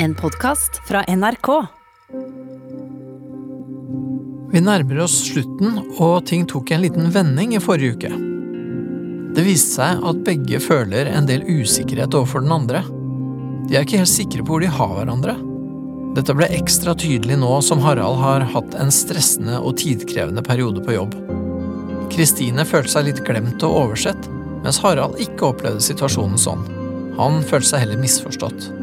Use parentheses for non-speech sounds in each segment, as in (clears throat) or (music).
En podkast fra NRK. Vi nærmer oss slutten, og ting tok en liten vending i forrige uke. Det viste seg at begge føler en del usikkerhet overfor den andre. De er ikke helt sikre på hvor de har hverandre. Dette ble ekstra tydelig nå som Harald har hatt en stressende og tidkrevende periode på jobb. Kristine følte seg litt glemt og oversett, mens Harald ikke opplevde situasjonen sånn. Han følte seg heller misforstått.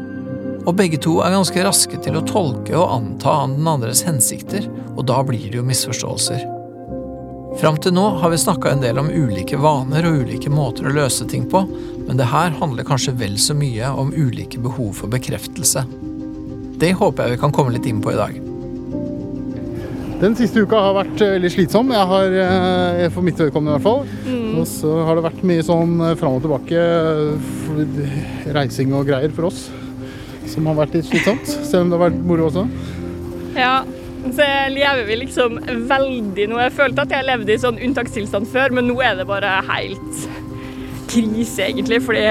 Og begge to er ganske raske til å tolke og anta den andres hensikter, og da blir det jo misforståelser. Fram til nå har vi snakka en del om ulike vaner og ulike måter å løse ting på, men det her handler kanskje vel så mye om ulike behov for bekreftelse. Det håper jeg vi kan komme litt inn på i dag. Den siste uka har vært eh, veldig slitsom. Jeg har, eh, For mitt vedkommende i hvert fall. Og så har det vært mye sånn eh, fram og tilbake reising og greier for oss. Som har vært litt slitsomt. Selv om det har vært moro også. Ja, så lever vi liksom veldig nå. Jeg følte at jeg levde i sånn unntakstilstand før, men nå er det bare helt krise, egentlig, fordi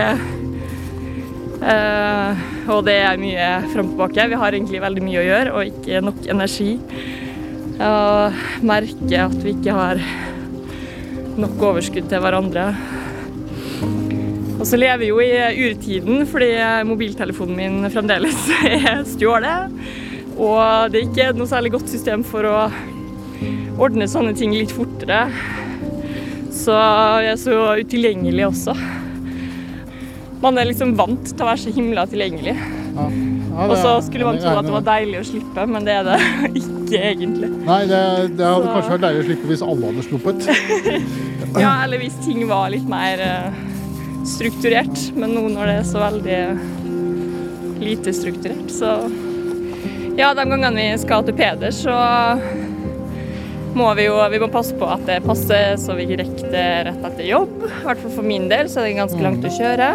eh, Og det er mye fram. Vi har egentlig veldig mye å gjøre, og ikke nok energi. Og merker at vi ikke har nok overskudd til hverandre. Og så lever jeg jo i urtiden fordi mobiltelefonen min fremdeles (laughs) er stjålet. Og det er ikke noe særlig godt system for å ordne sånne ting litt fortere. Så jeg er så utilgjengelig også. Man er liksom vant til å være så himla tilgjengelig. Ja. Ja, Og så skulle man tro at det var deilig å slippe, men det er det (laughs) ikke egentlig. Nei, det, det hadde Så- kanskje vært deilig å slippe hvis alle hadde sluppet. (laughs) Ja, eller hvis ting var litt mer eh, strukturert. Men nå når det er så veldig lite strukturert, så Ja, de gangene vi skal til Peder, så må vi jo vi må passe på at det passer så vi rekker det rett etter jobb. I hvert fall for min del så er det ganske langt å kjøre.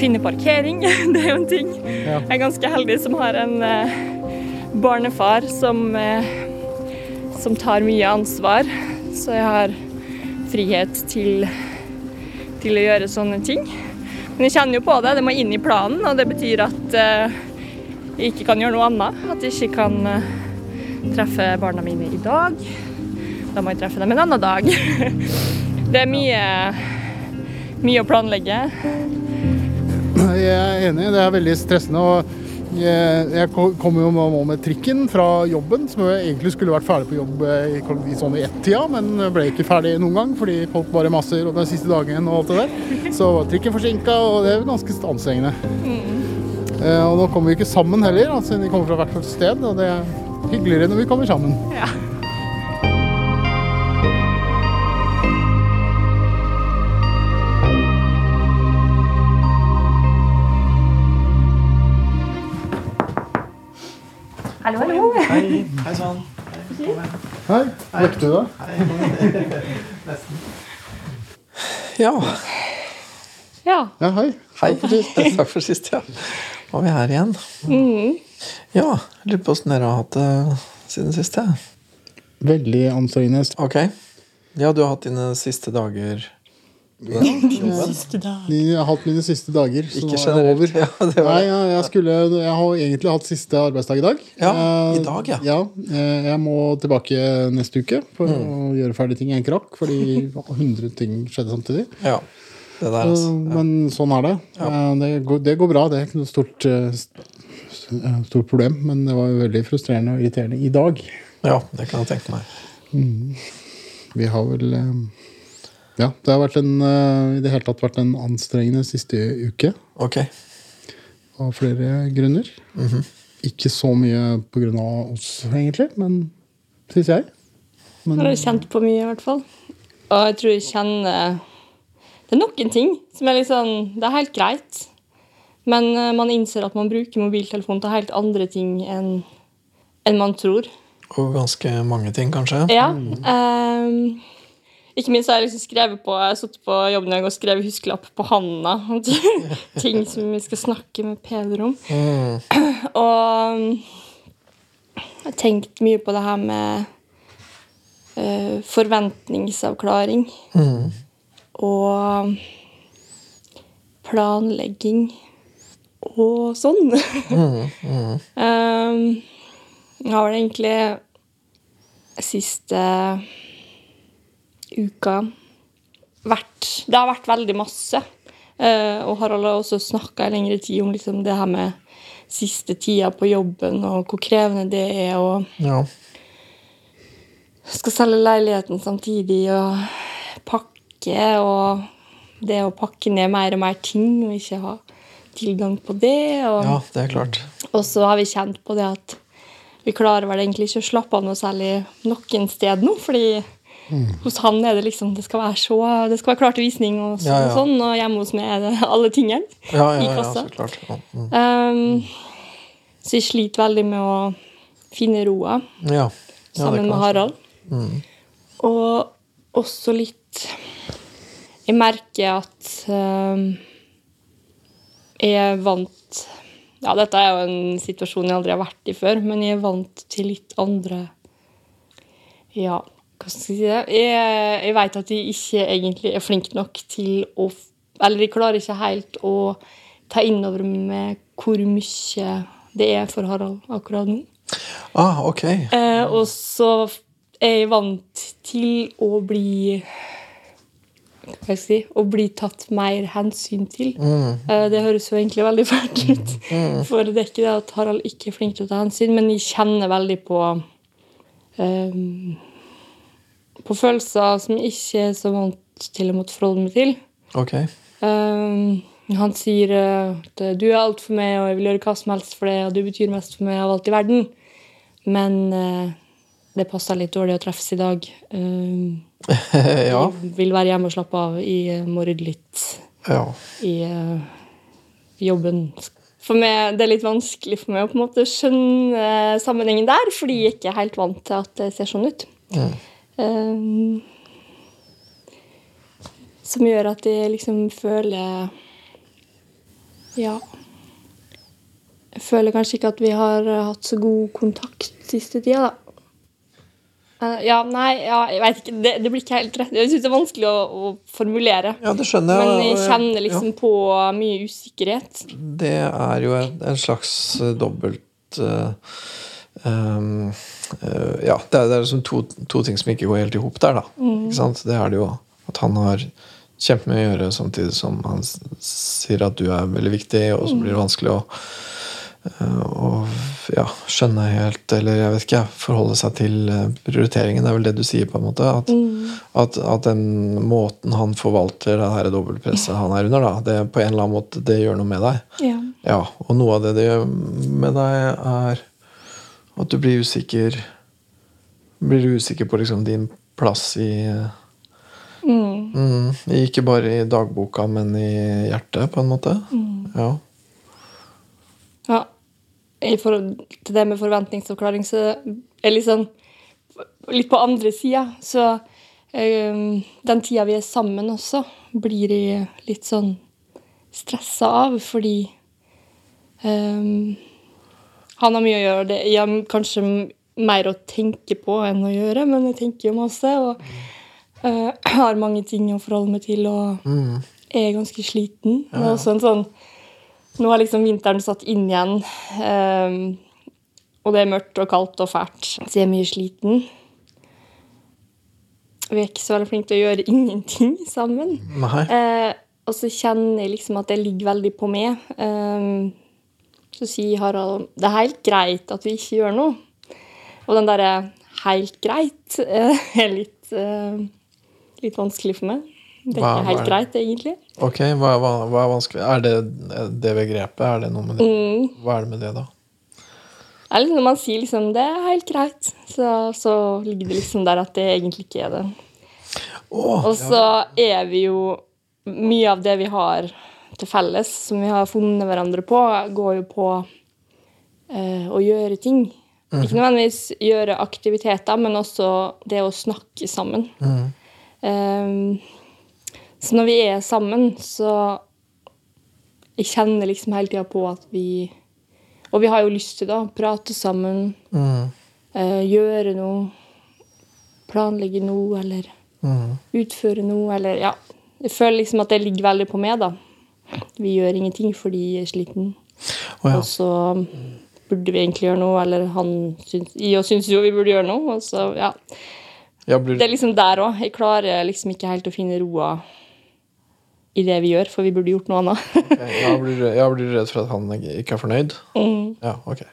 Finne parkering, (laughs) det er jo en ting. Ja. Jeg er ganske heldig som har en eh, barnefar som, eh, som tar mye ansvar. Så jeg har frihet til, til å gjøre sånne ting. Men jeg kjenner jo på det, det må inn i planen, og det betyr at eh, jeg ikke kan gjøre noe annet. At jeg ikke kan eh, treffe barna mine i dag. Da må jeg treffe dem en annen dag. (laughs) det er mye, mye å planlegge. Jeg er enig, det er veldig stressende. og jeg, jeg ko- kom jo nå med trikken fra jobben, som jeg egentlig skulle vært ferdig på jobb eh, i, sånn i ett-tida, men ble ikke ferdig noen gang fordi folk bare maser og den siste dagen og alt det der. Så var trikken forsinka, og det er ganske anstrengende. Mm. og nå kommer vi ikke sammen heller, altså, vi kommer fra hvert vårt sted, og det er hyggeligere når vi kommer sammen. Ja. Hallo, hallo. Hei, hei sann. Hei, Vekket du deg? Ja, Ja. Ja, hei. hei. (laughs) Takk for sist, ja. Nå er vi her igjen. Ja, lurer på åssen dere har hatt det siden sist. Ja. Veldig anstrengende. Ok. Ja, du har hatt dine siste dager Jeg har hatt mine siste dager, så Ikke nå er det over. generelt. (laughs) Ja, det var Nei, ja, jeg, skulle, jeg har egentlig hatt siste arbeidsdag i dag. Ja, uh, i dag, ja. ja. eh, Jeg må tilbake neste uke for Mm. å gjøre ferdig ting i en krakk, fordi (laughs) 100 ting skjedde samtidig. Ja, det der, altså. Uh, Men sånn er det. Eh, Det går, det går bra, det er ikke noe stort, stort problem. Men det var veldig frustrerende og irriterende i dag. ja, det kan jeg tenke meg. Vi har vel Ja, det har vært en, eh, i det hele tatt vært en anstrengende siste uke. Ok. Av flere grunner. Mhm. Ikke så mye pga. oss, egentlig, men syns jeg. Men, Jeg har kjent på mye, i hvert fall. Og jeg tror jeg kjenner Det er noen ting som er sånn Det er helt greit. Men eh, man innser at man bruker mobiltelefon til helt andre ting enn enn man tror. Og ganske mange ting, kanskje. Ja. ehm, ikke minst har jeg liksom skrevet på Jeg har sittet på jobben i dag og skrevet huskelapp på handa. (laughs) om Ting som vi skal snakke med Peder om. Mm. Og jeg har tenkt mye på det her med uh, forventningsavklaring. Og planlegging og sånn. (laughs) Mm, mm. Um, jeg har vel egentlig siste uka vært Det har vært veldig masse. Eh, og Harald har også snakka i lengre tid om liksom det her med siste tida på jobben og hvor krevende det er. og Ja. skal selge leiligheten samtidig og pakke og det å pakke ned mer og mer ting og ikke ha tilgang på det. Og, ja, det er klart. og så har vi kjent på det at vi klarer vel egentlig ikke å slappe av noe særlig noen sted nå, fordi hos han er det liksom det skal være så, det skal være klart til visning og, så, Ja, ja. og sånn, og hjemme hos meg er det (laughs) alle tingene. Ja, I kassa. så klart. Mm. Um, så jeg sliter veldig med å finne roa sammen med Harald. Mm. Og også litt Jeg merker at um, jeg er vant Ja, dette er jo en situasjon jeg aldri har vært i før, men jeg er vant til litt andre Ja, hva skal jeg si det? Jeg, jeg vet at de ikke egentlig er flinke nok til å Eller de klarer ikke helt å ta inn over meg hvor mye det er for Harald akkurat nå. Ah, ok. Eh, og så er jeg vant til å bli Hva skal jeg si Å bli tatt mer hensyn til. Eh, det høres jo egentlig veldig fælt ut. For det er ikke det at Harald ikke er flink til å ta hensyn, men jeg kjenner veldig på eh, På følelser som jeg ikke er så vant til å måtte forholde meg til. Ok. Um, han sier uh, at uh, du er alt for meg, og jeg vil gjøre hva som helst for deg, og du betyr mest for meg av alt i verden. Men uh, det passer litt dårlig å treffes i dag. Um, (laughs) ja. Jeg vil være hjemme og slappe av. Jeg må rydde litt ja. i uh, jobben. For meg, Det er litt vanskelig for meg å på en måte skjønne sammenhengen der, fordi jeg ikke er helt vant til at det ser sånn ut. Um, som gjør at jeg liksom føler Ja. Jeg føler kanskje ikke at vi har hatt så god kontakt siste tida, da. Eh, ja, nei, ja, jeg vet ikke. Det, det blir ikke helt rett. Jeg syns det er vanskelig å, å formulere. ja, det skjønner jeg. Men jeg kjenner liksom på mye usikkerhet. Det er jo en, en slags eh, dobbelt eh, um, uh, Ja, det er, det er liksom to, to ting som ikke går helt i hop der, da. Sant? Det er det jo at han har kjempemye å gjøre, samtidig som han sier at du er veldig viktig, og så blir det vanskelig å å ja, skjønne helt, eller jeg vet ikke, forholde seg til eh, prioriteringen. Det er vel det du sier, på en måte. At, at, at den måten han forvalter det her dobbeltpresset han er under, da, det på en eller annen måte, det gjør noe med deg. Ja. Ja, og noe av det det gjør med deg, er at du blir usikker Blir du usikker på liksom din plass i mm, Mm, Ikke bare i dagboka, men i hjertet, på en måte. Ja. Ja. I forhold til det med forventningsavklaring, så er litt sånn Litt på andre sida, så eh, Den tida vi er sammen også, blir jeg litt sånn stressa av, fordi eh, han har mye å gjøre, det jeg har kanskje mer å tenke på enn å gjøre, men jeg tenker jo masse, og uh, (clears throat) har mange ting å forholde meg til, og er ganske sliten. Ja. også en sånn nå har liksom vinteren satt inn igjen, um, og det er mørkt og kaldt og fælt. Så jeg er mye sliten. Vi er ikke så veldig flinke til å gjøre (laughs) ingenting sammen. Eh, og så kjenner jeg liksom at det ligger veldig på meg. Ehm, så sier Harald det er helt greit at vi ikke gjør noe. Og den derre 'helt greit' eh, (laughs) er litt, eh, litt vanskelig for meg. Det er Hva- ikke helt greit, egentlig. Ok, hva, hva, hva er vanskelig? Er det det begrepet? Er det noe med det? Mm. Hva er det med det, da? Er liksom når man sier liksom, det er helt greit, så, så ligger det liksom der at det egentlig ikke er det. Oh, Og så er vi jo Mye av det vi har til felles, som vi har funnet hverandre på, går jo på eh, å gjøre ting. Ikke nødvendigvis gjøre aktiviteter, men også det å snakke sammen. Eh, så når vi er sammen, så Jeg kjenner liksom hele tida på at vi Og vi har jo lyst til det, prate sammen, Mm, eh, gjøre noe, planlegge noe, eller mm. utføre noe, eller ja. Jeg føler liksom at det ligger veldig på meg, da. Vi gjør ingenting fordi jeg er sliten. Oh, ja. Og så burde vi egentlig gjøre noe, eller han syns, I syns jo vi burde gjøre noe. Og så, ja. Ja, blir, Det er liksom der òg. Jeg klarer liksom ikke helt å finne roa i det vi gjør, for vi burde gjort noe annet. ja, blir, ja, blir du redd for at han ikke er fornøyd? Mm. Ja, ok.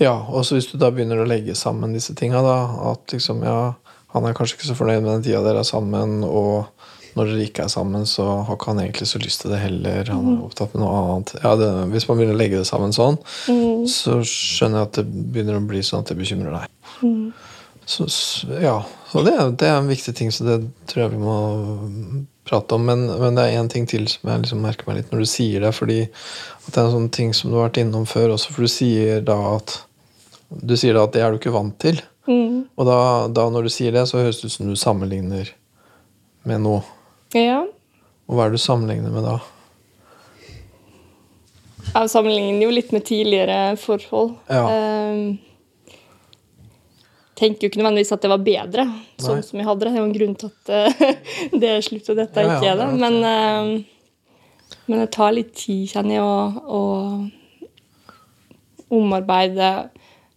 Ja, og så hvis du da begynner å legge sammen disse tinga, da, at liksom, ja, han er kanskje ikke så fornøyd med den tida dere er sammen, og når dere ikke er sammen, så har ikke han egentlig så lyst til det heller. Han Mm. er opptatt med noe annet. Ja, det, hvis man begynner å legge det sammen sånn, Mm. så skjønner jeg at det begynner å bli sånn at det bekymrer deg. Mm. Så, ja, og det, det er en viktig ting, så det tror jeg vi må prate om. Men, men det er én ting til som jeg liksom merker meg litt når du sier det. fordi at det er en sånn ting som du har vært innom før også, for du sier da at du sier da at det er du ikke vant til. Mm. Og da, da når du sier det, så høres det ut som du sammenligner med noe. Ja. Og hva er det du sammenligner med da? Jeg sammenligner jo litt med tidligere forhold. Ja. Jeg tenker jo ikke nødvendigvis at det var bedre, sånn som vi hadde det. Det er jo en grunn til at eh, (laughs) det er slutt, og dette Ja, ikke er det. Men, ehm, men det tar litt tid, kjenner jeg, å, å omarbeide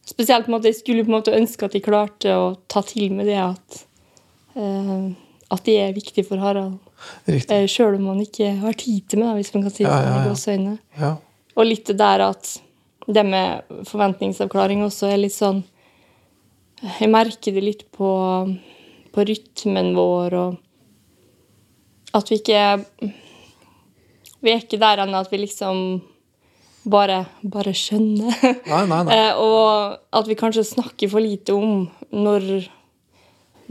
Spesielt på en måte, jeg skulle på en måte ønske at jeg klarte å ta til med det at eh, at de er viktige for Harald. Riktig. Uh, Sjøl om man ikke har tid til meg, hvis man kan si det Ja, ja, i gåseøyne. Ja. Og litt det der at det med forventningsavklaring også er litt sånn Jeg merker det litt på, på rytmen vår og at vi ikke Vi er ikke der ennå at vi liksom bare, bare skjønner. Nei, nei, nei. (laughs) Eh, og at vi kanskje snakker for lite om når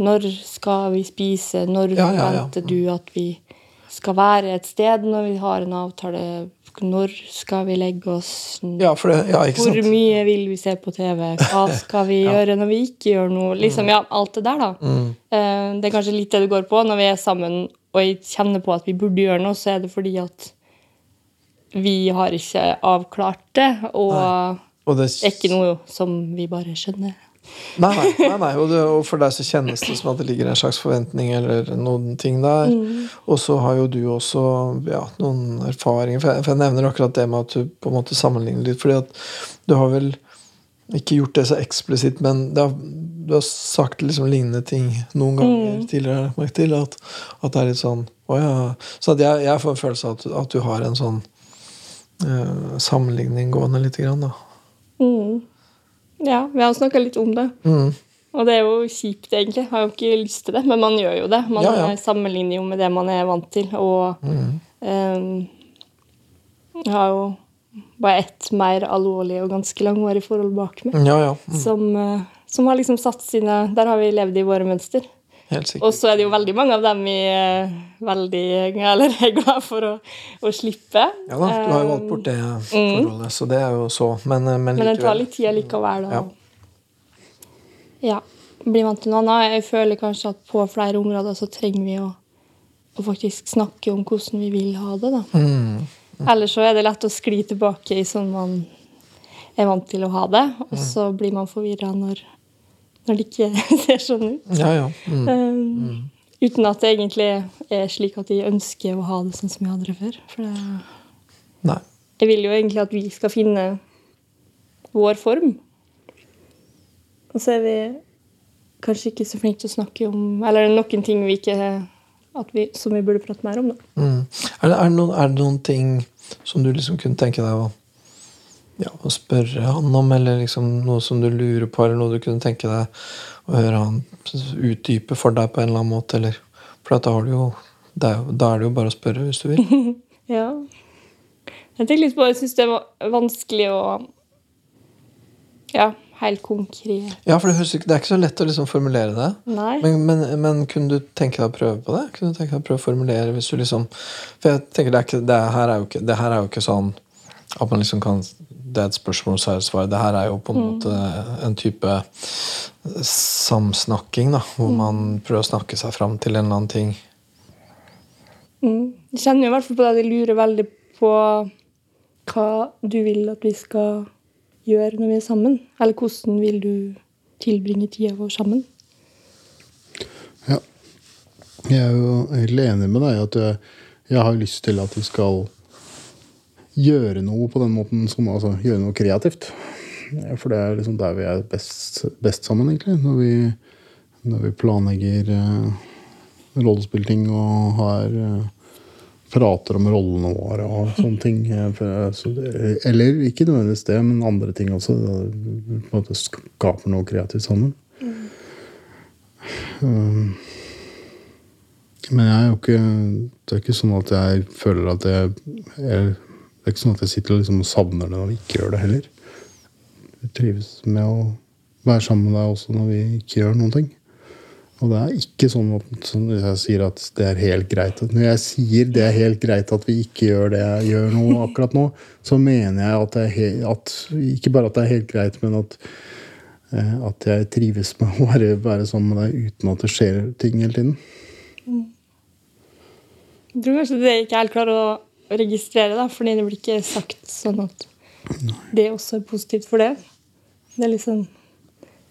Når skal vi spise? Når Ja, ja, ja. forventer du at vi skal være et sted når vi har en avtale? Når skal vi legge oss? Ja, det, ja, Hvor mye vil vi se på TV? Hva (laughs) skal vi gjøre når vi ikke gjør noe? Liksom, ja, alt det der, da. Mm. Eh, Det er kanskje litt det det går på. Når vi er sammen og jeg kjenner på at vi burde gjøre noe, så er det fordi at vi har ikke avklart det, og Og det er ikke noe som vi bare skjønner. Nei, nei, nei, nei. Og, det, og for deg så kjennes det som at det ligger en slags forventning eller noen ting der. Og så har jo du også ja, noen erfaringer. For jeg, for jeg nevner akkurat det med at du på en måte sammenligner litt. fordi at du har vel ikke gjort det så eksplisitt, men har, du har sagt liksom lignende ting noen ganger tidligere. jeg til, at, at det er litt sånn å ja. Så jeg, jeg får en følelse av at, at du har en sånn eh, sammenligning gående lite grann, da. Mm. Ja, vi har snakka litt om det. Mm. Og det er jo kjipt, egentlig. Har jo ikke lyst til det, men man gjør jo det. Man Ja, ja. sammenligner jo med det man er vant til. Og Mm. um, har jo bare ett mer alvorlig og ganske langvarig forhold bak meg. Ja, ja. Mm. Som, eh, som har liksom satt sine Der har vi levd i våre mønster. Helt sikkert. Og så er det jo veldig mange av dem vi er veldig eller er glad for å, å slippe. Ja da, du har jo valgt bort det forholdet, så det er jo så. Men, eh, men Men det tar litt tid likevel. Ja. Da. Ja. Bli vant til noe annet. Jeg føler kanskje at på flere områder så trenger vi å, å faktisk snakke om hvordan vi vil ha det. da. Mm. Ellers så er det lett å skli tilbake i sånn man er vant til å ha det, og Mm. så blir man forvirra når, når det ikke (laughs) ser sånn ut. Ja, ja. Mm. Um, Uten at det egentlig er slik at de ønsker å ha det sånn som vi hadde det før. For det, Nei. jeg vil jo egentlig at vi skal finne vår form. Og så er vi kanskje ikke så flinke til å snakke om Eller noen ting vi ikke vi, som vi burde prate mer om. da. Mm. Er, det, er, det noen, er det noen ting som du liksom kunne tenke deg å, ja, å spørre han om, eller liksom noe som du lurer på, eller noe du kunne tenke deg å høre han utdype for deg på en eller annen måte? Eller? For da, har du jo, da er det jo bare å spørre hvis du vil. (laughs) Ja. Jeg tenker litt på, jeg syns det var vanskelig å Ja, helt konkret. Ja, for det, ikke, det er ikke så lett å liksom formulere det. Men, men, men kunne du tenke deg å prøve på det? Kunne du tenke deg å prøve å formulere hvis du liksom For jeg tenker det, er ikke, det, her er jo ikke, det her er jo ikke sånn at man liksom kan Det er et spørsmål, så er det et svar. Det her er jo på en måte en type samsnakking, da. Hvor man prøver å snakke seg fram til en eller annen ting. Mm. Jeg kjenner jo i hvert fall på det at jeg lurer veldig på hva du vil at vi skal gjøre når vi er sammen. Eller hvordan vil du tilbringe tida vår sammen? Ja. Jeg er jo helt enig med deg i at jeg, jeg har lyst til at vi skal gjøre noe på den måten, som, altså gjøre noe kreativt. For det er liksom der vi er best, best sammen, egentlig. Når vi, når vi planlegger uh, rollespillting og har uh, prater om rollene våre og sånne ting. Eller ikke nødvendigvis det, men andre ting også. På en måte skaper noe kreativt sammen. Mm. Um, men jeg er jo ikke Det er ikke sånn at jeg føler at jeg, jeg Det er ikke sånn at jeg sitter liksom og savner det når vi ikke gjør det heller. Jeg trives med å være sammen med deg også når vi ikke gjør noen ting. Og det er ikke sånn at jeg sier at det er helt greit. Når jeg sier det er helt greit at vi ikke gjør det jeg gjør nå, akkurat nå, så mener jeg at, helt, at Ikke bare at det er helt greit, men at, eh, at jeg trives med å være, være sammen med deg uten at det skjer ting hele tiden. Mm. Jeg tror kanskje det ikke helt klarer å registrere, da, fordi det blir ikke sagt sånn at det også er positivt for det. Det er liksom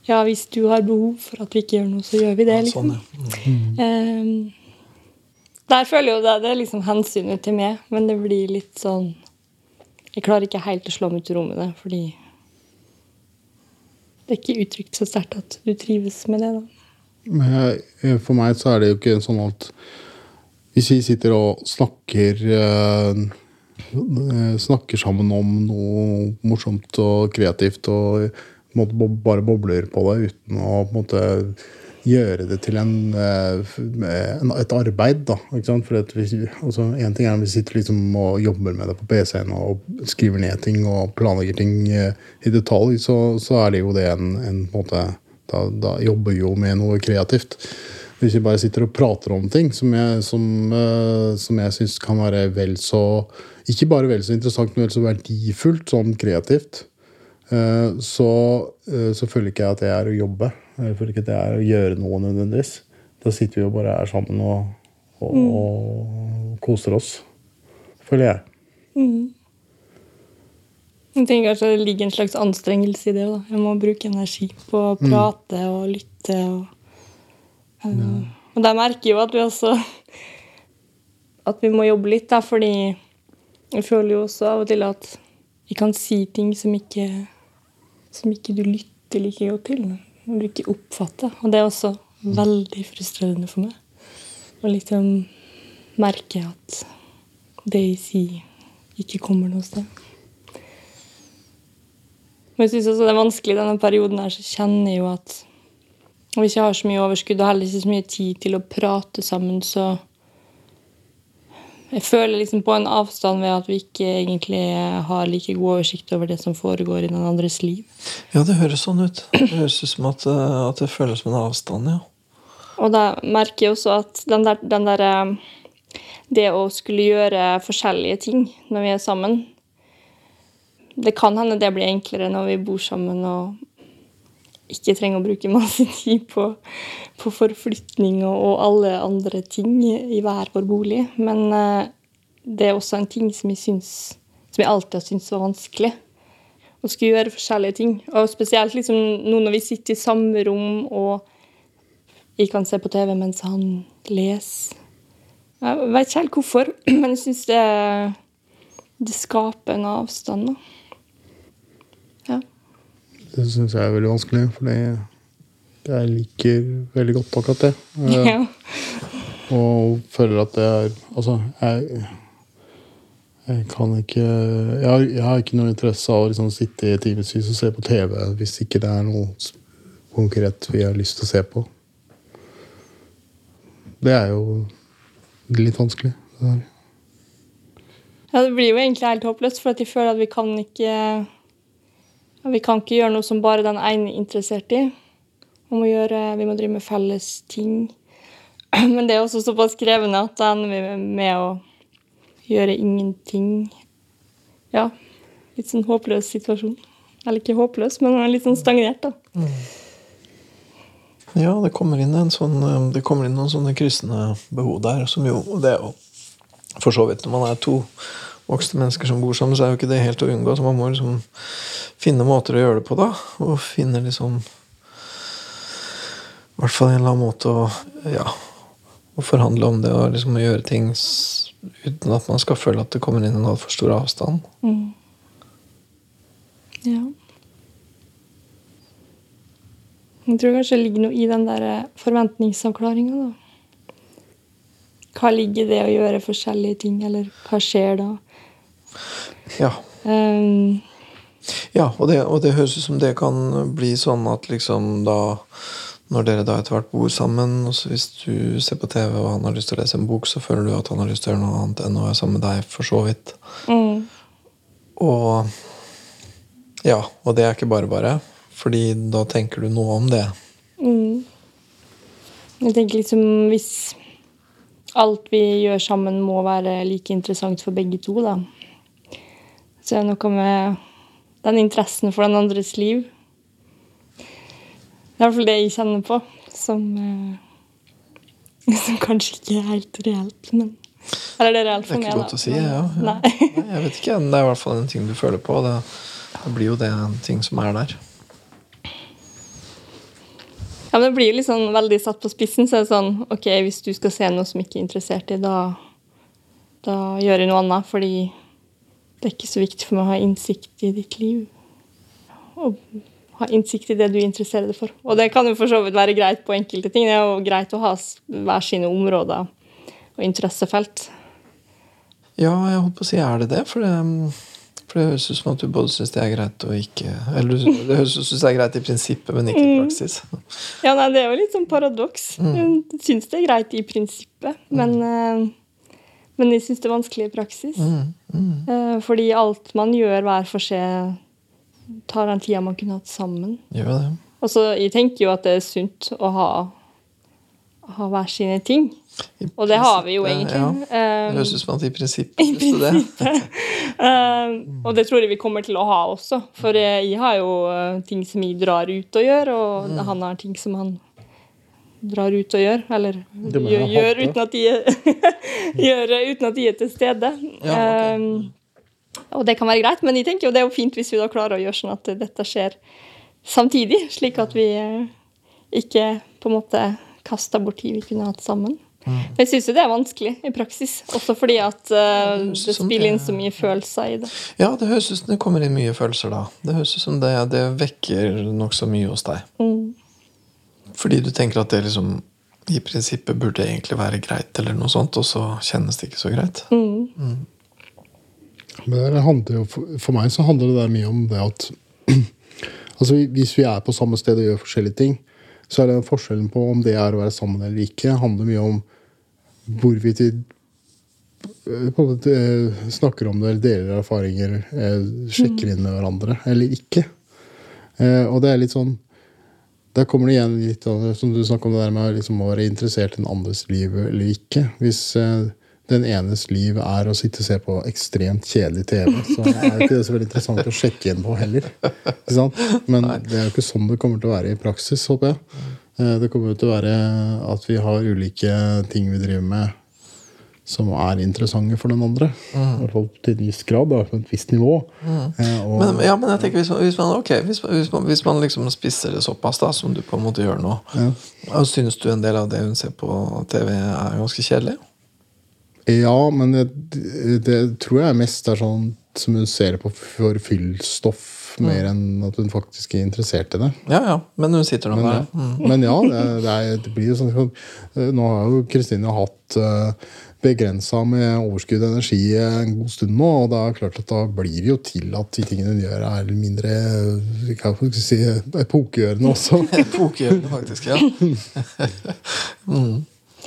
ja, hvis du har behov for at vi ikke gjør noe, så gjør vi det. liksom. Sånn. Mm. Um, der føler jeg jo det, det er liksom hensynet til meg, men det blir litt sånn Jeg klarer ikke helt å slå meg til ro med det, fordi det er ikke uttrykt så sterkt at du trives med det. da. Men for meg så er det jo ikke sånn at hvis vi sitter og snakker uh, snakker sammen om noe morsomt og kreativt og bare bobler på det uten å på en måte, gjøre det til en, eh, et arbeid. da? For vi, altså, En ting er at vi sitter liksom og jobber med det på PC-en og skriver ned ting og planlegger ting eh, i detalj, så, så er det jo det en, en måte, da, da, jobber jo med noe kreativt. Hvis vi bare sitter og prater om ting som jeg, som, uh, som jeg syns kan være vel så Ikke bare vel så interessant, men vel så verdifullt sånn kreativt. Eh, så, eh, så, føler ikke jeg at det er å jobbe. Jeg føler ikke at det er å gjøre noe nødvendigvis. Da sitter vi jo bare her sammen og, og, mm. og koser oss. Føler jeg. Mm. Jeg tenker kanskje det ligger en slags anstrengelse i det. Da. Jeg må bruke energi på å mm. prate og lytte. Og, uh, og der merker jeg jo at vi også (laughs) at vi må jobbe litt, da, fordi jeg føler jo også av og til at vi kan si ting som ikke som ikke du lytter like godt til. Når du ikke oppfatter. Og det er også veldig frustrerende for meg. Å liksom merke at det jeg sier, ikke kommer noe sted. Men jeg syns også det er vanskelig i denne perioden her, så kjenner jeg jo at om hvis jeg har så mye overskudd og heller ikke så mye tid til å prate sammen, så jeg føler liksom på en avstand ved at vi ikke egentlig har like god oversikt over det som foregår i den andres liv. Ja, det høres sånn ut. Det høres ut som at, eh, at det føles som en avstand, ja. Og da merker jeg også at den der, den der, eh, Det å skulle gjøre forskjellige ting når vi er sammen Det kan hende det blir enklere når vi bor sammen og ikke trenger å bruke masse (laughs) tid på, på forflytning og, og, alle andre ting i hver vår bolig. Men uh, det er også en ting som jeg, syns, som jeg alltid har syntes var vanskelig. Å skulle gjøre forskjellige ting. Og spesielt liksom, nå når vi sitter i samme rom og jeg kan se på TV mens han leser. Jeg vet ikke helt hvorfor, (clears throat) men jeg syns det, det skaper en avstand. da. Det syns jeg er veldig vanskelig, fordi jeg liker veldig godt akkurat det. (laughs) Ja. Og føler at det er Altså, jeg, jeg kan ikke jeg har, jeg har, ikke noe interesse av å liksom sitte i timevis og se på TV hvis ikke det er noe konkret vi har lyst til å se på. Det er jo litt vanskelig. Det ja, det blir jo egentlig helt håpløst, for at jeg føler at vi kan ikke vi kan ikke gjøre noe som bare den ene er interessert i. Må, gjøre, vi må drive med felles ting. (clears throat) Men det er også såpass krevende at da ender vi med å gjøre ingenting. Ja, litt sånn håpløs situasjon. Eller ikke håpløs, men litt sånn stagnert, da. Mm. Ja, det kommer sånn, det kommer inn noen sånne kryssende behov der, som jo Det er jo for så vidt når man er to voksne mennesker som bor sammen, så er jo ikke det helt å unngå. Så man må liksom finne måter å gjøre det på, da. Og finne liksom I hvert fall en eller annen måte å ja, å forhandle om det og liksom gjøre ting uten at man skal føle at det kommer inn en altfor stor avstand. Ja. Jeg tror kanskje det ligger noe i den der forventningsavklaringa, da. Hva ligger det å gjøre forskjellige ting, eller hva skjer da? Ja. Um, Ja, og det, og det høres ut som det kan bli sånn at liksom da Når dere da etter hvert bor sammen, og så hvis du ser på TV og han har lyst til å lese en bok, så føler du at han har lyst til å gjøre noe annet enn å være sammen med deg, for så vidt. mm, Og Ja, og det er ikke bare bare, fordi da tenker du noe om det. mm. Jeg tenker liksom hvis alt vi gjør sammen må være like interessant for begge to, da. Så er noe med den interessen for den andres liv. Det er i hvert fall det jeg kjenner på, som, eh, (laughs) som kanskje ikke er helt reelt, men Eller det er reelt Det er ikke til å si, ja. ja. Nei. Nei, jeg vet ikke, det er i hvert fall en ting du føler på. Det, det blir jo det en ting som er der. Ja, men Det blir jo litt sånn veldig satt på spissen. så er det sånn, ok, Hvis du skal se noe som ikke er interessert i, da, da gjør jeg noe annet. Fordi det er ikke så viktig for meg å ha innsikt i ditt liv. Og ha innsikt i det du interesserer deg for. Og det kan jo for så vidt være greit på enkelte ting. Det er jo greit å ha hver sine områder og interessefelt. Ja, jeg holdt på å si er det det, for det, for det høres ut som at du både syns det er greit og ikke Eller det høres ut som det er greit i prinsippet, men ikke i praksis. Ja, nei, Det er jo litt sånn paradoks. Mm. syns det er greit i prinsippet, men, eh, men jeg syns det er vanskelig i praksis. Eh, Fordi alt man gjør hver for seg, tar den tida man kunne hatt sammen. Gjør det. Og så Jeg tenker jo at det er sunt å ha, ha hver sine ting. Og det har vi jo egentlig. Ja. Det Eh, høres ut som at i prinsippet du det. eh, og det tror jeg vi kommer til å ha også. For jeg har jo ting som jeg drar ut og gjør, og han har ting som han drar ut og gjør. Eller gjør, gjør uten, at de, (laughs) gjør uten at de er til stede. Ja, okay. um, og det kan være greit, men jeg tenker jo det er jo fint hvis vi da klarer å gjøre sånn at dette skjer samtidig. Slik at vi eh, ikke på en måte kaster bort tid vi kunne hatt sammen. Mm. Men Jeg syns jo det er vanskelig i praksis, også fordi at uh, det spiller inn så mye følelser i det. Ja, det høres ut som det kommer inn mye følelser da. Det høres ut som det, det vekker nokså mye hos deg. Mm. Fordi du tenker at det liksom i prinsippet burde egentlig være greit, eller noe sånt, og så kjennes det ikke så greit. Mm. Men det handler jo, for, meg så handler det der mye om det at (clears throat) altså Hvis vi er på samme sted og gjør forskjellige ting, så er det forskjellen på om det er å være sammen eller ikke, handler mye om hvorvidt vi eh, på en måte eh, snakker om det eller deler erfaringer, eh, sjekker inn med hverandre eller ikke. Eh, Og det er litt sånn Der kommer det igjen litt som du snakker om det der med liksom, å være interessert i den andres liv eller ikke. Hvis eh, den enes liv er å sitte og se på ekstremt kjedelig TV, så er det ikke det så veldig interessant å sjekke inn på heller. Men det er jo ikke sånn det kommer til å være i praksis, håper jeg. Eh, Det kommer til å være at vi har ulike ting vi driver med som er interessante for den andre. I hvert fall til en viss grad, da, på et visst nivå. Eh, og- Men, ja, men jeg tenker hvis man, hvis man, okay, hvis, man- hvis, man, hvis man liksom spisser det såpass, da, som du på en måte gjør nå, og syns du en del av det hun ser på TV, er ganske kjedelig? Ja, men det, det tror jeg mest er sånn som hun ser på for fyllstoff, mer enn at hun faktisk er interessert i det. Ja, ja, men hun sitter nå der. ja, Mm. men ja det, det, er, det blir jo sånn sånn- Nå har jo Kristine hatt uh, begrensa med overskudd av energi en god stund nå, og det er klart at da blir det jo til at de tingene de gjør, er mindre hva skal jeg si, epokegjørende også. (laughs) epokegjørende, faktisk. ja. (laughs)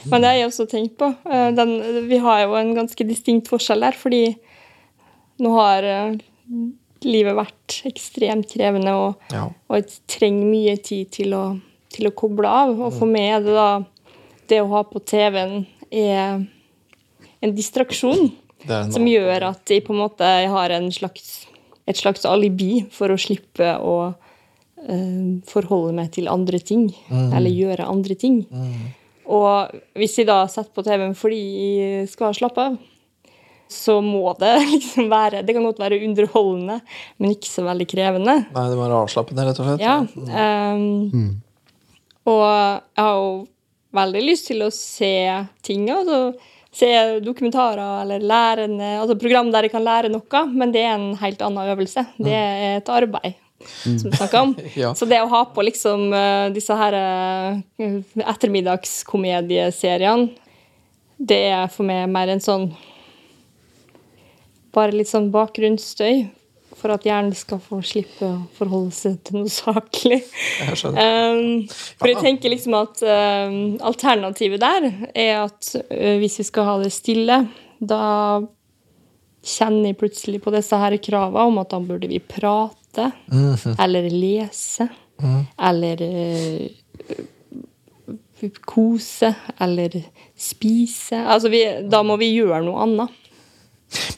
Men det har jeg også tenkt på. Eh, Den, vi har jo en ganske distinkt forskjell der, fordi nå har eh, livet vært ekstremt krevende, og, ja. og jeg trenger mye tid til å, til å koble av. Og for meg er det da det å ha på TV-en er en distraksjon en som gjør at jeg på en måte har en slags, et slags alibi for å slippe å uh, forholde meg til andre ting, eller gjøre andre ting. Og hvis jeg da setter på TV-en fordi jeg skal slappe av, så må det (laughs) liksom være Det kan godt være underholdende, men ikke så veldig krevende. Nei, det må være avslappende, rett og slett. Ja. ehm, Og jeg har jo veldig lyst til å se ting. Altså, se dokumentarer eller lærende, altså program der jeg kan lære noe, men det er en helt annen øvelse. Det er et arbeid. Som vi snakker om. (laughs) Ja. Så det å ha på liksom eh, disse her eh, ettermiddagskomedieseriene, det er for meg mer en sånn Bare litt sånn bakgrunnsstøy for at hjernen skal få slippe å forholde seg til noe saklig. Jeg. Um, for jeg tenker liksom at um, alternativet der er at uh, hvis vi skal ha det stille, da kjenner jeg plutselig på disse her kravene om at da burde vi prate, eller lese, eller uh, kose, eller spise. Altså vi, da må vi gjøre noe annet.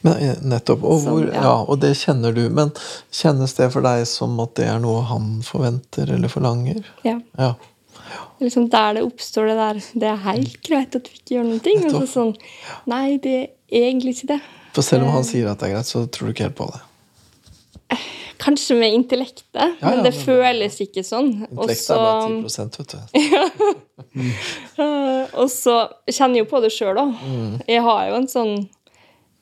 Men, eh, nettopp. Og, Som, ja. ja, og det kjenner du. Men kjennes det for deg som at det er noe han forventer eller forlanger? Ja. Ja. liksom der det oppstår det der Det er helt greit at vi ikke gjør noen ting. Og så sånn Nei, det er egentlig ikke det. For selv om han sier at det er greit, så tror du ikke helt på det. Kanskje med intellektet, Ja, ja, men det men- føles ikke sånn. Intellektet er bare 10 vet du. (laughs) og så kjenner jeg jo på det sjøl, òg. Mm. Jeg har jo en sånn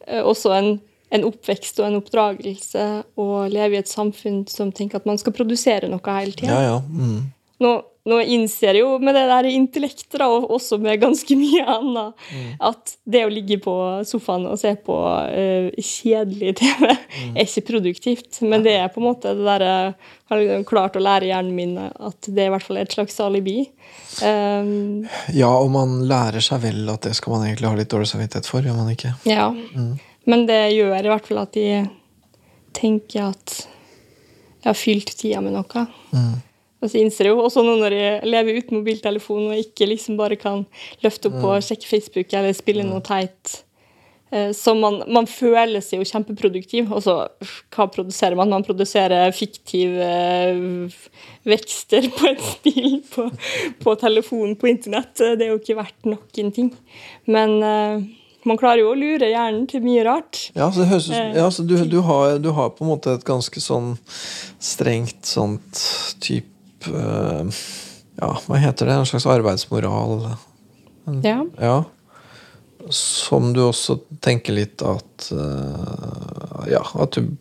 Også en, en oppvekst og en oppdragelse å leve i et samfunn som tenker at man skal produsere noe hele tida. Ja, ja. Mm. nå, nå innser jeg jo med det der intellektet, da, og også med ganske mye annet, at det å ligge på sofaen og se på uh, kjedelig TV (laughs) er ikke produktivt. Men det er på en måte det derre Har klart å lære hjernen min at det er i hvert fall et slags alibi. Um, ja, og man lærer seg vel at det skal man egentlig ha litt dårlig samvittighet for, gjør man ikke? ja. Men det gjør i hvert fall at de tenker at jeg har fylt tida med noe. Og så innser jeg jo også nå når jeg lever uten mobiltelefon og ikke liksom bare kan løfte opp og sjekke Facebook eller spille noe teit eh, så man, man føler seg jo kjempeproduktiv. Og så hva produserer man? Man produserer fiktive eh, vekster på et spill på, på telefonen på internett. Det er jo ikke verdt noen ting. Men eh, man klarer jo å lure hjernen til mye rart. Ja, så høres Eh, ja, så du, du, har, du har på en måte et ganske sånn strengt sånt type eh, Ja, hva heter det? En slags arbeidsmoral? Ja. Ja. Som du også tenker litt at eh, Ja, at du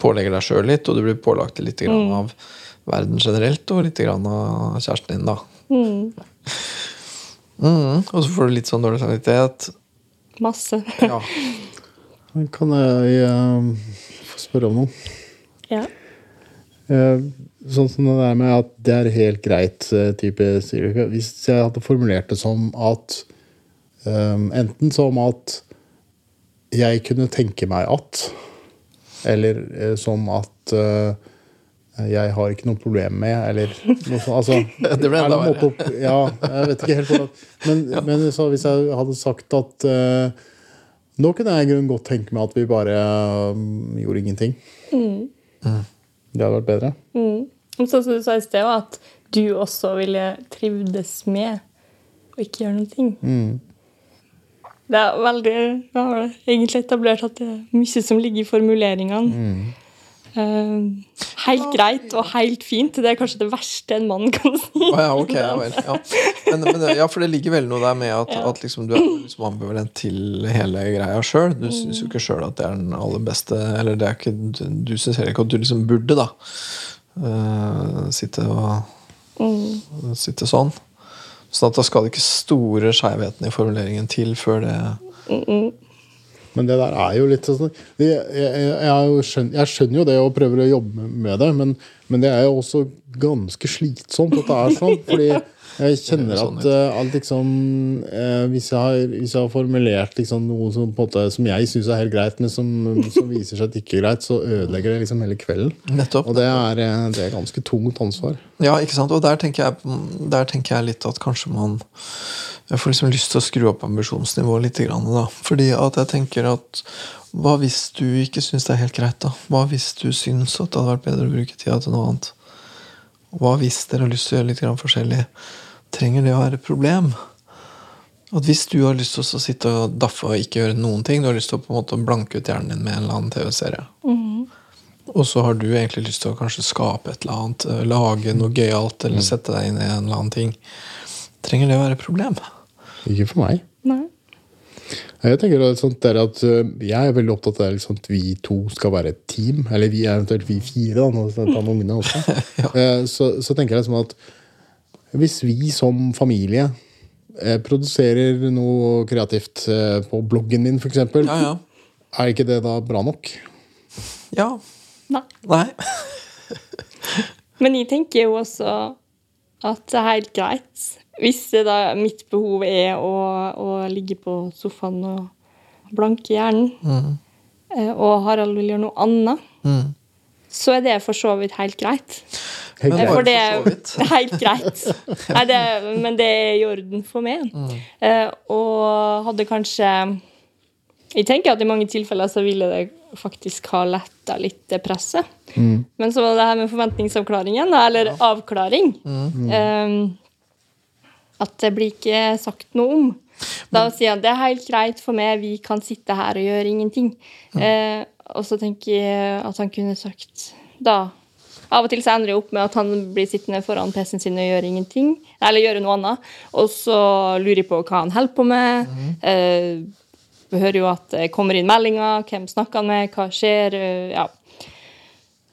pålegger deg sjøl litt, og du blir pålagt litt grann av verden generelt, og litt grann av kjæresten din, da. Mm, og så får du litt sånn dårlig samvittighet. Masse. Ja. Kan jeg eh, få spørre om noe? ja. Eh, sånn som det der med at det er helt greit, eh, type sier. Hvis jeg hadde formulert det som at eh, Enten som at jeg kunne tenke meg at, eller eh, som at jeg har ikke noe problem med, eller noe sånt. Altså, (laughs) Det ble er enda verre. ja, jeg vet ikke helt hvordan Men, (laughs) men så hvis jeg hadde sagt at uh, nå kunne jeg i grunnen godt tenke meg at vi bare eh, gjorde ingenting. Det hadde vært bedre. Mm. Sånn som du sa i sted, at du også ville trivdes med å ikke gjøre noen ting. Det er veldig Jeg har egentlig etablert at det er mye som ligger i formuleringene. Eh, helt greit og helt fint. Det er kanskje det verste en mann kan si. Å ja, ok, ja vel. Ja. Men, men, ja, for det ligger vel noe der med at, at liksom, du er liksom ambivalent til hele greia sjøl. Du syns jo ikke sjøl at det er den aller beste Eller det er ikke, du syns heller ikke at du liksom burde, da. uh, sitte og Sitte sånn. Sånn at da skal det ikke store skjevheten i formuleringen til før det Men det der er jo litt sånn jeg, jeg, jeg, skjønner, jeg skjønner jo det og prøver å jobbe med det, men, men det er jo også ganske slitsomt at det er sånn. Fordi jeg kjenner at, uh, liksom uh, hvis, jeg har, hvis jeg har formulert liksom noe som, måte, som jeg syns er helt greit, men som, som viser seg at ikke er greit, så ødelegger det liksom hele kvelden. Nettopp. Og det er, eh, det er ganske tungt ansvar. Ja, ikke sant? Og der tenker, jeg, der tenker jeg litt at kanskje man Jeg får liksom lyst til å skru opp ambisjonsnivået litt. Grann, da. Fordi at jeg tenker at Hva hvis du ikke syns det er helt greit? da? Hva hvis du syns at det hadde vært bedre å bruke tida til noe annet? Hva hvis dere har lyst til å gjøre litt grann forskjellig? Trenger det å være et problem? At hvis du har lyst til å sitte og daffe og ikke gjøre noen ting, du har lyst til å på en måte blanke ut hjernen din med en eller annen TV-serie, og så har du egentlig lyst til å kanskje skape et eller annet, eh, lage noe gøyalt eller sette deg inn i en eller annen ting. Trenger det å være et problem? Ikke for meg. Nei. Jeg tenker at, sånt der at øh, jeg er veldig opptatt av liksom, at vi to skal være et team. Eller vi, eventuelt vi fire, da, nå skal jeg ta med ungene også. (laughs) ja. så, så tenker jeg liksom at hvis vi som familie eh, produserer noe kreativt eh, på bloggen min, f.eks., Ja, ja. er ikke det da bra nok? Ja. Nei. Nei. (laughs) Men jeg tenker jo også at det er helt greit. Hvis det da mitt behov er å, å ligge på sofaen og blanke hjernen, mm. og Harald vil gjøre noe annet, Mm. Så er det for så vidt helt greit. Helt Men greit. For det så er vidt. (laughs) helt greit. Nei, det, men det er i orden for meg. Eh, og hadde kanskje Jeg tenker at i mange tilfeller så ville det faktisk ha letta litt det presset. Men så var det her med forventningsavklaringen, eller eller avklaring eh, At det blir ikke sagt noe om. Da sier han det er helt greit for meg, vi kan sitte her og gjøre ingenting. Eh, og så tenker jeg at han kunne sagt da Av og til så ender det opp med at han blir sittende foran PC-en sin og gjør ingenting. Eller gjør noe annet. Og så lurer jeg på hva han holder på med. Eh, vi hører jo at det kommer inn meldinger. Hvem snakker han med? Hva skjer? Eh, ja.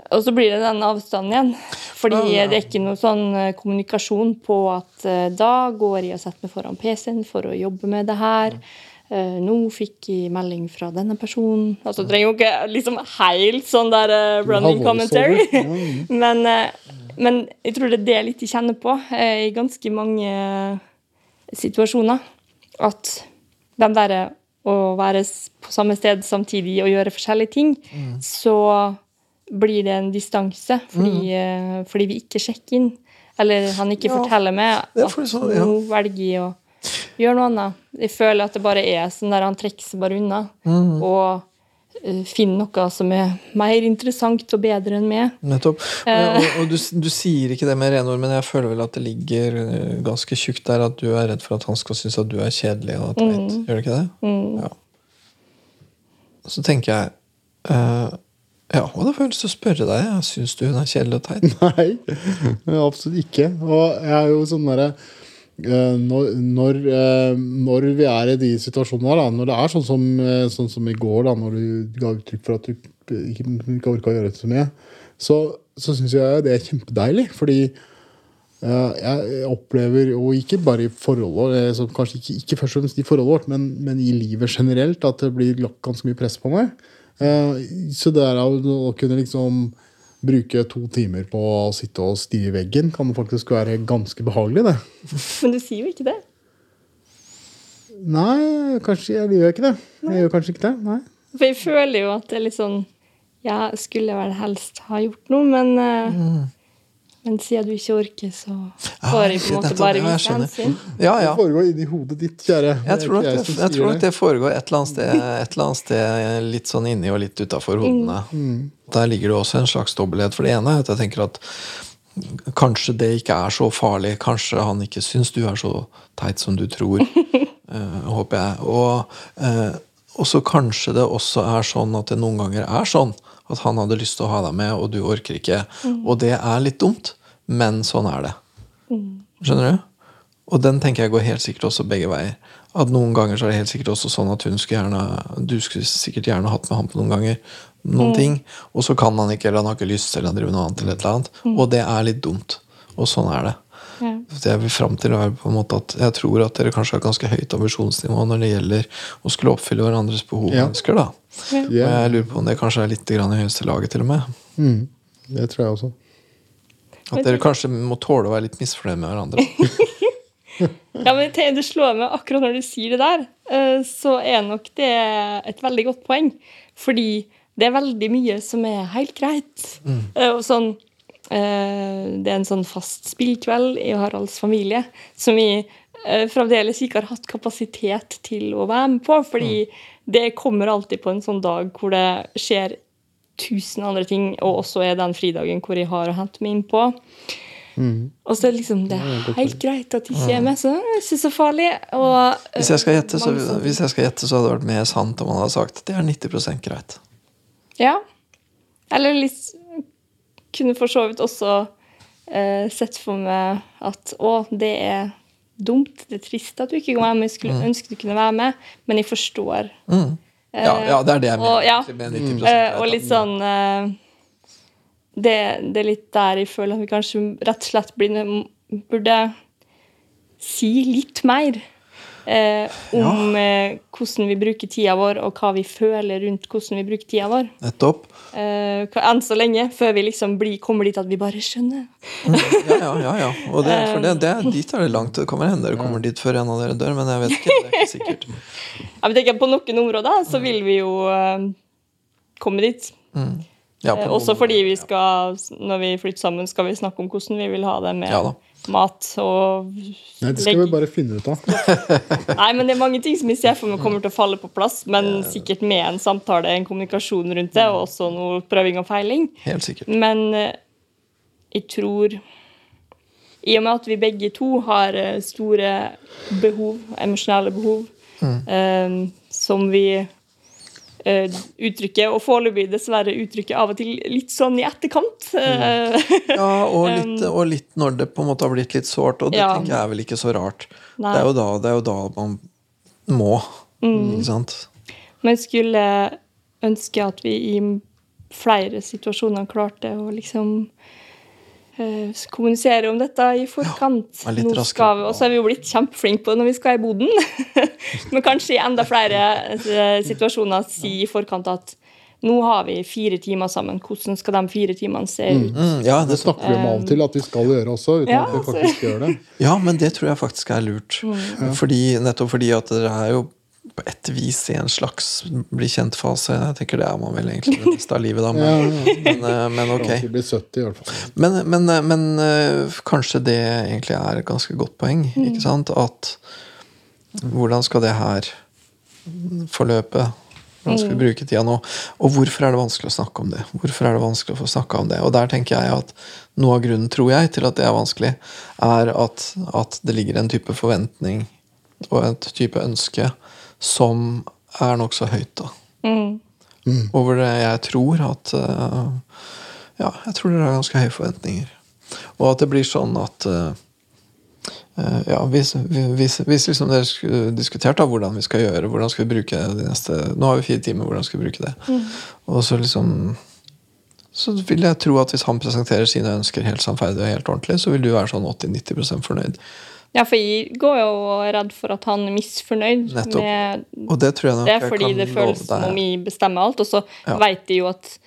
Og så blir det den avstanden igjen. Fordi oh, ja. det er ikke noe sånn eh, kommunikasjon på at eh, da går jeg og setter meg foran PC-en for å jobbe med det her. Eh, nå fikk jeg melding fra denne personen. Altså, det trenger jo ikke liksom helt sånn der eh, running commentary. (laughs) men, eh, men jeg tror det er det litt jeg kjenner på eh, i ganske mange situasjoner. At de der å være på samme sted samtidig og gjøre forskjellige ting, så blir det en distanse fordi, eh, fordi vi ikke sjekker inn. Eller han ikke Ja. forteller meg at sånn, ja. nå velger jeg å gjøre noe annet. Jeg føler at det bare er sånn der han trekker seg bare unna. Mm. Og eh, finner noe som er mer interessant og bedre enn meg. Nettopp. Og, Og, og du, du sier ikke det med rene ord, men jeg føler vel at det ligger eh, ganske tjukt der at du er redd for at han skal synes at du er kjedelig og teit. Gjør det ikke det? Mm. Ja. Så tenker jeg uh, Ja, og da får jeg lyst til å spørre deg. Syns du hun er kjedelig og teit? (laughs) Nei, absolutt ikke. Og jeg er jo sånn derre eh, når, når, eh, når vi er i de situasjonene, da, når det er sånn som, eh, sånn som i går, da, når du ga uttrykk for at du ikke, ikke orka å gjøre det så mye, så, så syns jeg det er kjempedeilig. Fordi eh, jeg opplever, og ikke bare i forholdet, eh, kanskje ikke, ikke først og fremst i forholdet vårt, men, men i livet generelt, at det blir lagt ganske mye press på meg. Eh, så det er å kunne liksom bruke to timer på å sitte og stirre i veggen kan faktisk være ganske behagelig, det. (laughs) Men du sier jo ikke det. Nei, kanskje jeg gjør ikke det. Jeg gjør kanskje ikke det. Nei. For jeg føler jo at det er litt sånn Ja, skulle vel helst ha gjort noe, men eh, Men siden du ikke orker, så får jeg på en måte bare vise hensyn. Ja, ja. Det foregår inni hodet ditt, kjære. Jeg tror, nok Det jeg tror nok det foregår et eller sted, et eller annet sted litt sånn inni og litt utafor hodene. Der ligger det også en slags dobbelthet. For det ene er at jeg tenker at kanskje det ikke er så farlig. Kanskje han ikke syns du er så teit som du tror. uh, (laughs) håper jeg. Og, uh, så kanskje det også er sånn at det noen ganger er sånn at han hadde lyst til å ha deg med, og du orker ikke. Og det er litt dumt, men sånn er det. Skjønner du? Og den tenker jeg går helt sikkert også begge veier. At noen ganger så er det helt sikkert også sånn at hun skulle gjerne Du skulle sikkert gjerne hatt med han på noen ganger. Noen ting. Og så kan han ikke, eller han har ikke lyst, eller han driver noe annet. eller et eller annet. Og det er litt dumt. Og sånn er det. Ja. Det jeg vil fram til er på en måte at jeg tror at dere kanskje har ganske høyt ambisjonsnivå når det gjelder å skulle oppfylle hverandres behov og Ja. ønsker. da. Og jeg lurer på om det kanskje er litt grann i høyeste laget, til og med. Mm, det tror jeg også. At dere kanskje må tåle å være litt misfornøyd med hverandre. (laughs) Ja, men det, du slår meg akkurat når du sier det der, eh, så er nok det et veldig godt poeng. Fordi det er veldig mye som er helt greit. Mm. Og sånn, eh, det er en sånn fast spillkveld i Haralds familie som vi eh, fremdeles ikke har hatt kapasitet til å være med på. Fordi det kommer alltid på en sånn dag hvor det skjer tusen andre ting, og også er den fridagen hvor jeg har å hente meg inn på. Og så er det liksom, det er helt greit at de ikke er med, så det er ikke så farlig. Og, Hvis jeg skal gjette, så, hvis jeg skal gjette, så hadde det vært mer sant om han hadde sagt det er 90% greit. Ja. Eller litt Kunne for så vidt også eh, sett for meg at å, det er dumt, det er trist at du ikke kan være med, jeg skulle ønske du kunne være med, men jeg forstår. Mm. Ja, ja, det er det jeg mener. og, ja. med 90% Eh, og litt sånn eh, det, det er litt der jeg føler at vi kanskje rett og slett burde si litt mer eh, om eh, hvordan vi bruker tida vår, og hva vi føler rundt hvordan vi bruker tida vår. Nettopp. Eh, enn så lenge, før vi liksom blir, kommer dit at vi bare skjønner. Ja, ja, ja. ja. Og det, for det, det, Eh. dit er det langt. Det kommer hende dere kommer dit før en av dere dør, men jeg vet ikke. Det er ikke sikkert. (laughs) Jeg tenker På noen områder så vil vi jo eh, komme dit. Ja, Eh, også fordi vi skal, når vi flytter sammen, skal vi snakke om hvordan vi vil ha det med Ja da. Mat og Nei, det skal vi bare finne ut av. (laughs) Nei, men det er mange ting som jeg ser for meg kommer til å falle på plass, men sikkert med en samtale, en kommunikasjon rundt det, og også noe prøving og feiling. Helt sikkert. Men eh, jeg tror I og med at vi begge to har eh, store behov, emosjonelle behov, eh, som vi eh, uttrykket, og foreløpig dessverre uttrykket av og til litt sånn i etterkant. Mm. Ja, og (laughs) litt, og litt når det på en måte har blitt litt sårt, og det Ja. tenker jeg er vel ikke så rart. Det er, da, det er jo da man må. Mm. Ikke sant? Men skulle ønske at vi i flere situasjoner klarte å liksom eh, kommunisere om dette i forkant. Ja, litt Nå raskere. skal vi, og så er vi jo blitt kjempeflinke på det når vi skal i boden. (laughs) Men kanskje i enda flere eh, situasjoner si i forkant at nå har vi fire timer sammen. Hvordan skal de fire timene se ut? Mm, ja, Det det, snakker vi om av og til at vi skal gjøre også, uten Ja, at vi altså. faktisk gjør det. ja, men det tror jeg faktisk er lurt. Mm. Fordi, nettopp fordi at dere er jo på et vis i en slags bli kjent-fase. Jeg tenker det er man vel egentlig det meste av livet, da. Men, ja. men, eh, men ok. Vi blir 70 i hvert fall. Men, men, men øh, kanskje det egentlig er et ganske godt poeng. ikke sant? At hvordan skal det her forløpe? Hvordan skal vi bruke tida nå? Og hvorfor er det vanskelig å snakke om det? Hvorfor er det vanskelig å få snakka om det? Og der tenker jeg at noe av grunnen, tror jeg, til at det er vanskelig, er at, at det ligger en type forventning og et type ønske som er nokså høyt, da. Mm. Over det jeg tror at uh, Ja, jeg tror dere har ganske høye forventninger. Og at det blir sånn at uh, ja, Hvis, hvis, hvis liksom dere skulle diskutert da, hvordan vi skal gjøre, hvordan skal vi bruke de neste Nå har vi fire timer, hvordan skal vi bruke det? Og så liksom så vil jeg tro at hvis han presenterer sine ønsker helt sannferdig og helt ordentlig, så vil du være sånn 80-90% fornøyd. Ja, for jeg går jo redd for at han er misfornøyd Nettopp. med Og det tror jeg nok Det jeg fordi det føles som om jeg bestemmer alt, og så Ja. vet de jo at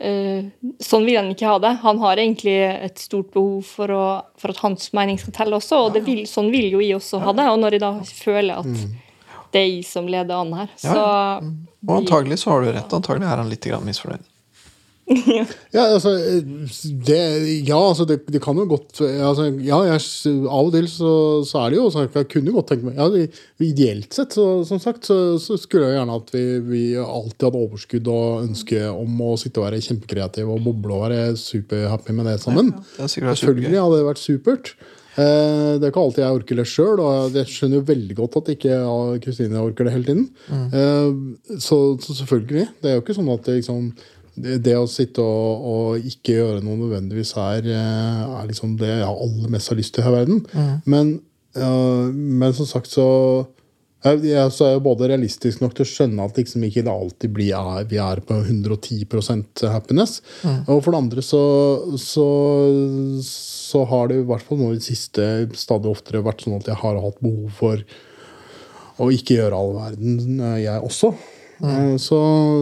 uh, Sånn vil han ikke ha det. Han har egentlig et stort behov for, å, for at hans mening skal telle også, og det vil, sånn vil jo jeg også ha det. Og når jeg da føler at det er jeg som leder an her, så Og antagelig så har du rett. Antagelig er han litt misfornøyd. Ja, altså, det, ja, altså det, det kan jo godt altså, Ja, jeg, av og til så, så er det jo sånn jeg kunne godt tenke meg ja, Ideelt sett, så, som sagt, så, så skulle jeg gjerne at vi, vi alltid hadde overskudd og ønske om å sitte og være kjempekreative og boble og være superhappy med det sammen. Ja, Selvfølgelig hadde det vært supert. Eh, Det er ikke alltid jeg orker det sjøl, og jeg skjønner jo veldig godt at ikke Kristine orker det hele tiden. Eh, Så, så selvfølgelig. Det er jo ikke sånn at det, liksom, det det å sitte og, og ikke gjøre noe nødvendigvis er, eh, er liksom det jeg aller mest har lyst til her i verden. Men, uh, men som sagt så jeg, jeg så er jeg både realistisk nok til å skjønne at liksom ikke det alltid blir er, vi er på 110% happiness. Og for det andre så, så, så har det i hvert fall nå i det siste stadig oftere vært sånn at jeg har hatt behov for å ikke gjøre all verden, eh, jeg også. Eh, Så,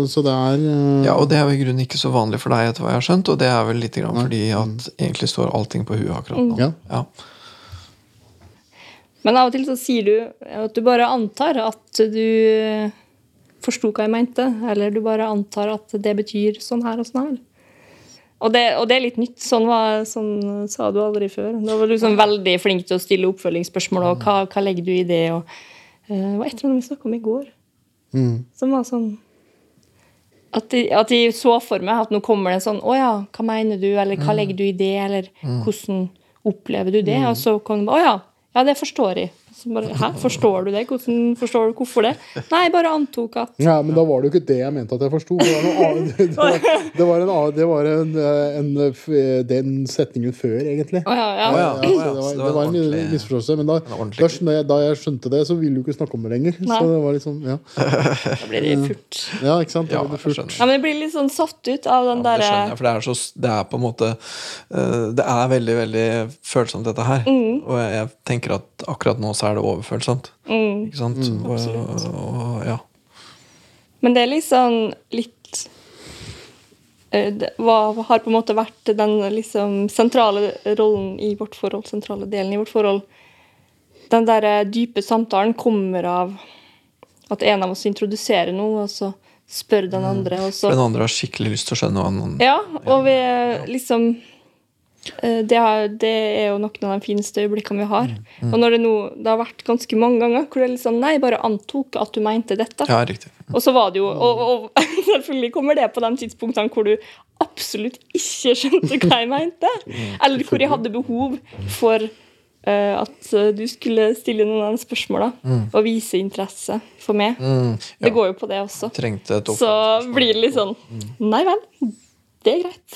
så det er eh, Ja, og det er jo i grunnen ikke så vanlig for deg, etter hva jeg har skjønt. Og det er vel litt grann fordi at egentlig står allting på huet akkurat nå. Ja. Ja. Men av og til så sier du at du bare antar at du forsto hva jeg mente, eller du bare antar at det betyr sånn her og sånn her. Og det, og det er litt nytt. Sånn, var, sånn sa du aldri før. Da var du liksom veldig flink til å stille oppfølgingsspørsmål, og hva, hva legger du i det? Og, uh, det var et eller annet vi snakka om i går, mm, som var sånn at de, at de så for meg at nå kommer det en sånn Å ja, hva mener du? Eller hva legger du i det? Eller hvordan opplever du det? Og så kom de Å ja, ja, det forstår jeg. Så bare, Hæ, forstår du det? Hvordan forstår du hvorfor det? Nei, jeg bare antok at Ja, men da var det jo ikke det jeg mente at jeg forsto. Det var, (laughs) det det var, en, det var en, en, den setningen før, egentlig. Oh, ja, ja. Ja. Ja, så det, var, det var en misforståelse. Men da, da, da jeg skjønte det, så ville du ikke snakke om det lenger. Nei. Så det var liksom, ja, (laughs) Da blir det furt. ja ikke sant? Da Ja, det furt. Ja, men jeg blir litt sånn satt ut av den derre for det er, så, det er på en måte eh, Det er veldig veldig følsomt, dette her. Mm. Og jeg, jeg tenker at akkurat nå så er det overfølsomt. mm. Ikke sant? og, og, ja. Men det er liksom litt Hva det var, har på en måte vært den liksom sentrale rollen i vårt forhold, sentrale delen i vårt forhold. Den der eh, dype samtalen kommer av at en av oss introduserer noe, og så spør den andre, og så Den andre har skikkelig lyst til å skjønne hva den Ja, og vi er liksom eh, det, er, det er jo noen av de fineste øyeblikkene vi har. Og når det nå Det har vært ganske mange ganger hvor det er liksom Nei, bare antok at du mente dette. Ja, riktig. Og så var det jo Og, og (laughs) selvfølgelig kommer det på de tidspunktene hvor du absolutt ikke skjønte hva jeg mente. Eller hvor jeg hadde behov for Uh, at eh, du skulle stille noen av de spørsmåla og vise interesse for meg. Mm, Det går jo på det også. Så blir det litt sånn Nei vel, det er greit.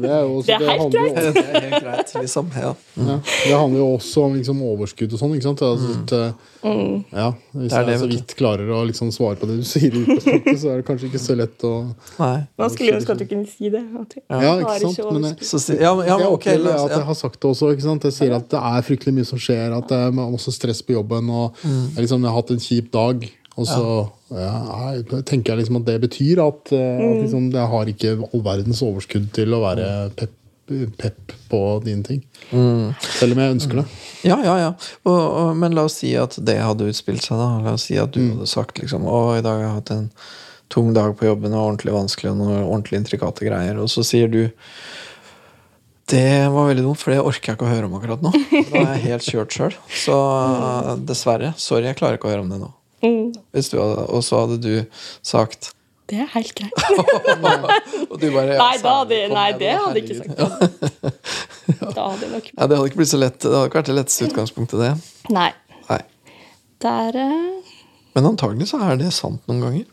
Det er, også, Det er helt greit. jo- Det er helt greit, liksom. Ja. Ja, det handler jo også om liksom overskudd og sånn. ikke sant? Altså, at, eh, ja, hvis Det det, jeg så vidt klarer å liksom svare på det du sier, i utgangspunktet, så er det kanskje ikke så lett å Nei. Man skulle ønske at du kunne si det. At jeg Ja, ikke sant? ikke Men jeg. Så, ja, men- ja, men jeg ok, opplever la oss- at jeg har sagt det også. ikke sant? Jeg sier at det er fryktelig mye som skjer, at det er masse stress på jobben. og Mm. jeg, liksom, jeg har hatt en kjip dag. Og så ja, jeg tenker jeg liksom at det betyr at, eh, at liksom, jeg har ikke all verdens overskudd til å være pep, pep på dine ting. Mm. Selv om jeg ønsker det. Ja, ja, ja. Og, og, men la oss si at det hadde utspilt seg, da. La oss si at du Mm. hadde sagt liksom Å, i dag har jeg hatt en tung dag på jobben og ordentlig vanskelig og noen ordentlig intrikate greier. Og så sier du det var veldig dumt, for det orker jeg ikke å høre om akkurat nå. Da er jeg helt kjørt sjøl. Så dessverre. Sorry, jeg klarer ikke å høre om det nå. Mm, Hvis du hadde, og så hadde du sagt det er helt greit. (laughs) Og du bare ja, Nei, da hadde, særlig, nei, det hadde jeg ikke sagt. (laughs) sagt. Da hadde jeg nok Ja, det hadde ikke blitt så lett. Det hadde ikke vært det letteste utgangspunktet, det. Nei. Nei. Det er eh, Men antagelig så er det sant noen ganger.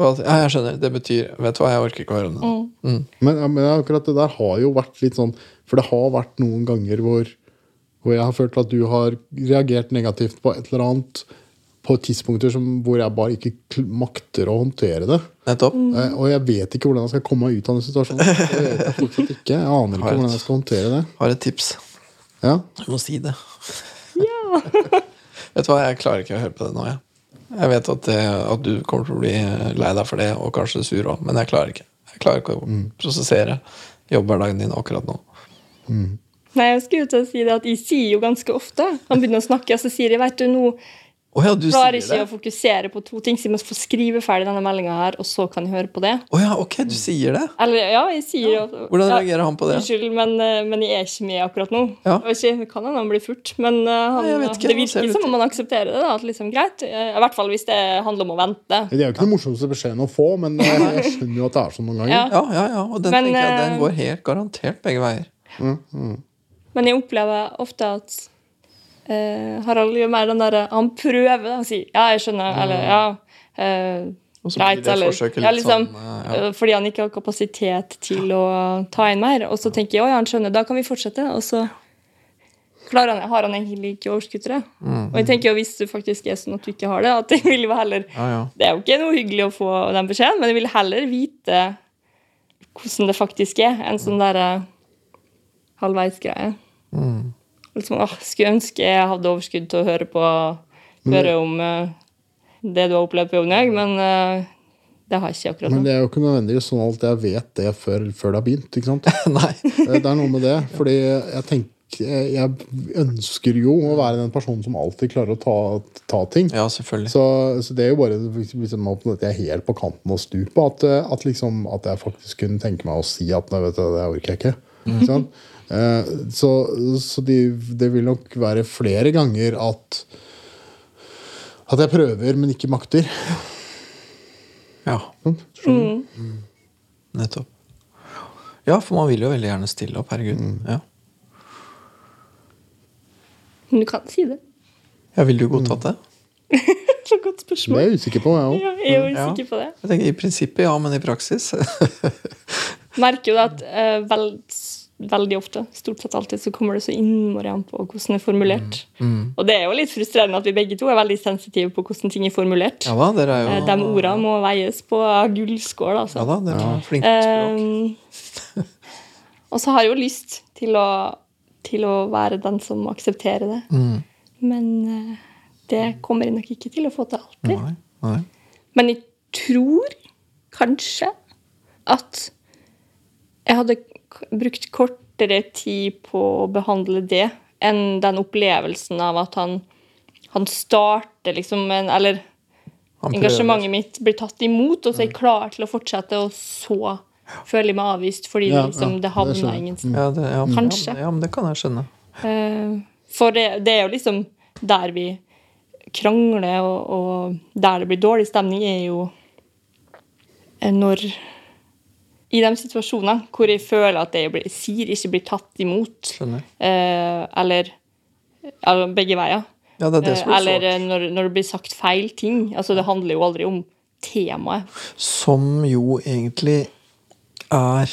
Ja, jeg skjønner. Det betyr Vet du hva, jeg orker ikke å høre om det. nå. Mm. Men, men akkurat det der har jo vært litt sånn For det har vært noen ganger hvor, hvor jeg har følt at du har reagert negativt på et eller annet på tidspunkter som, hvor jeg bare ikke makter å håndtere det. Nettopp. Eh, Og jeg vet ikke hvordan jeg skal komme meg ut av den situasjonen. Jeg, vet jeg fortsatt ikke. Jeg aner ikke et- hvordan jeg skal håndtere det. Har et tips. Ja, Du må si det. (laughs) Ja. (laughs) vet du hva, jeg klarer ikke å høre på det nå, jeg. Jeg vet at, det, at du kommer til å bli lei deg for det, og kanskje sur òg, men jeg klarer ikke. Jeg klarer ikke å prosessere jobbhverdagen din akkurat nå. Nei, jeg skulle jo til å si det at jeg sier jo ganske ofte Han begynner å snakke, og så sier jeg, vet du, nå Å ja, du klarer sier ikke det? å fokusere på to ting, så jeg må få skrive ferdig denne meldinga her, og så kan jeg høre på det. Oh ja, ok, du sier det? Eller ja, jeg sier jo Hvordan ja, reagerer han på det? Unnskyld, men, eh, men jeg er ikke med akkurat nå. Ja. Jeg ikke, Det kan hende han blir furt, men eh, han, Nei, ikke, det virker som om han aksepterer det. da, at liksom greit, eh, I hvert fall hvis det handler om å vente. Det er jo ikke den morsomste beskjeden å få, men jeg skjønner jo at det er sånn noen ganger. Ja. Ja, ja, ja. Og den, Men, jeg, den går helt garantert begge veier. Men jeg opplever ofte at eh, Harald gjør mer den derre Han prøver da, å si ja, jeg skjønner, eller ja. eh, Og så blir greit, det eller forsøket ja, liksom, sånn, eh, eh, Fordi han ikke har kapasitet til å ta inn mer. Og så tenker jeg å ja, han skjønner, da kan vi fortsette. Og så klarer han, har han egentlig ikke overskudd til det. Mm, Og jeg tenker jo hvis det faktisk er sånn at du ikke har det, at jeg vil jo heller Ja, ja. Det er jo ikke noe hyggelig å få den beskjeden, men jeg vil heller vite hvordan det faktisk er, enn sånn derre halvveisgreie. Mm. Liksom, åh, skulle ønske jeg hadde overskudd til å høre på høre om uh, det du har opplevd på jobben, jeg, men uh, det har jeg ikke akkurat Men det er jo ikke nødvendigvis sånn at jeg vet det før, før det har begynt. ikke sant? (laughs) Nei. (laughs) Det er noe med det. Fordi jeg tenker jeg ønsker jo å være den personen som alltid klarer å ta, ta ting. Ja, selvfølgelig. Så, så det er jo bare liksom, at jeg er helt på kanten og stupet. At, at, liksom, at jeg faktisk kunne tenke meg å si at nei, vet du, det orker jeg ikke. ikke sant? Eh, så så de, det vil nok være flere ganger at at jeg prøver, men ikke makter. Ja, Mm. Mm. nettopp. Ja, for man vil jo veldig gjerne stille opp. Herregud. Mm. Ja. Men du kan si det. Ja, Ville du godtatt det? (laughs) Så godt Det er jeg usikker på, jeg òg. Ja, jeg er Ja. usikker på det. Jeg tenker I prinsippet ja, men i praksis (laughs) merker jo at uh, veldig ofte, stort sett alltid, så kommer det så innmari an på hvordan det er formulert. Mm. Og det er jo litt frustrerende at vi begge to er veldig sensitive på hvordan ting er formulert. Ja da, dere er jo Eh, De ordene må veies på gullskål, altså. Ja da, dere er flinke på språk. Eh, (laughs) og så har jeg jo lyst til å, til å være den som aksepterer det. Mm. Men eh, det kommer jeg nok ikke til å få til alltid. Nei, nei. Men jeg tror kanskje at jeg hadde brukt kortere tid på å behandle det enn den opplevelsen av at han, han starter liksom en Eller engasjementet mitt blir tatt imot, og så er jeg klar til å fortsette, og så føler jeg meg avvist fordi Ja, liksom, det havna ingen sted. Ja, det, ja, Kanskje. Ja, men det kan jeg skjønne. Eh, For det, det er jo liksom der vi krangler, og, og der det blir dårlig stemning, er jo eh, når I de situasjonene hvor jeg føler at det jeg blir- sier, ikke blir tatt imot. Skjønner. Eh, eller eller begge veier. Ja, det er det som Eh, er eller eh, når, når det blir sagt feil ting. Altså, det handler jo aldri om temaet. Som jo egentlig er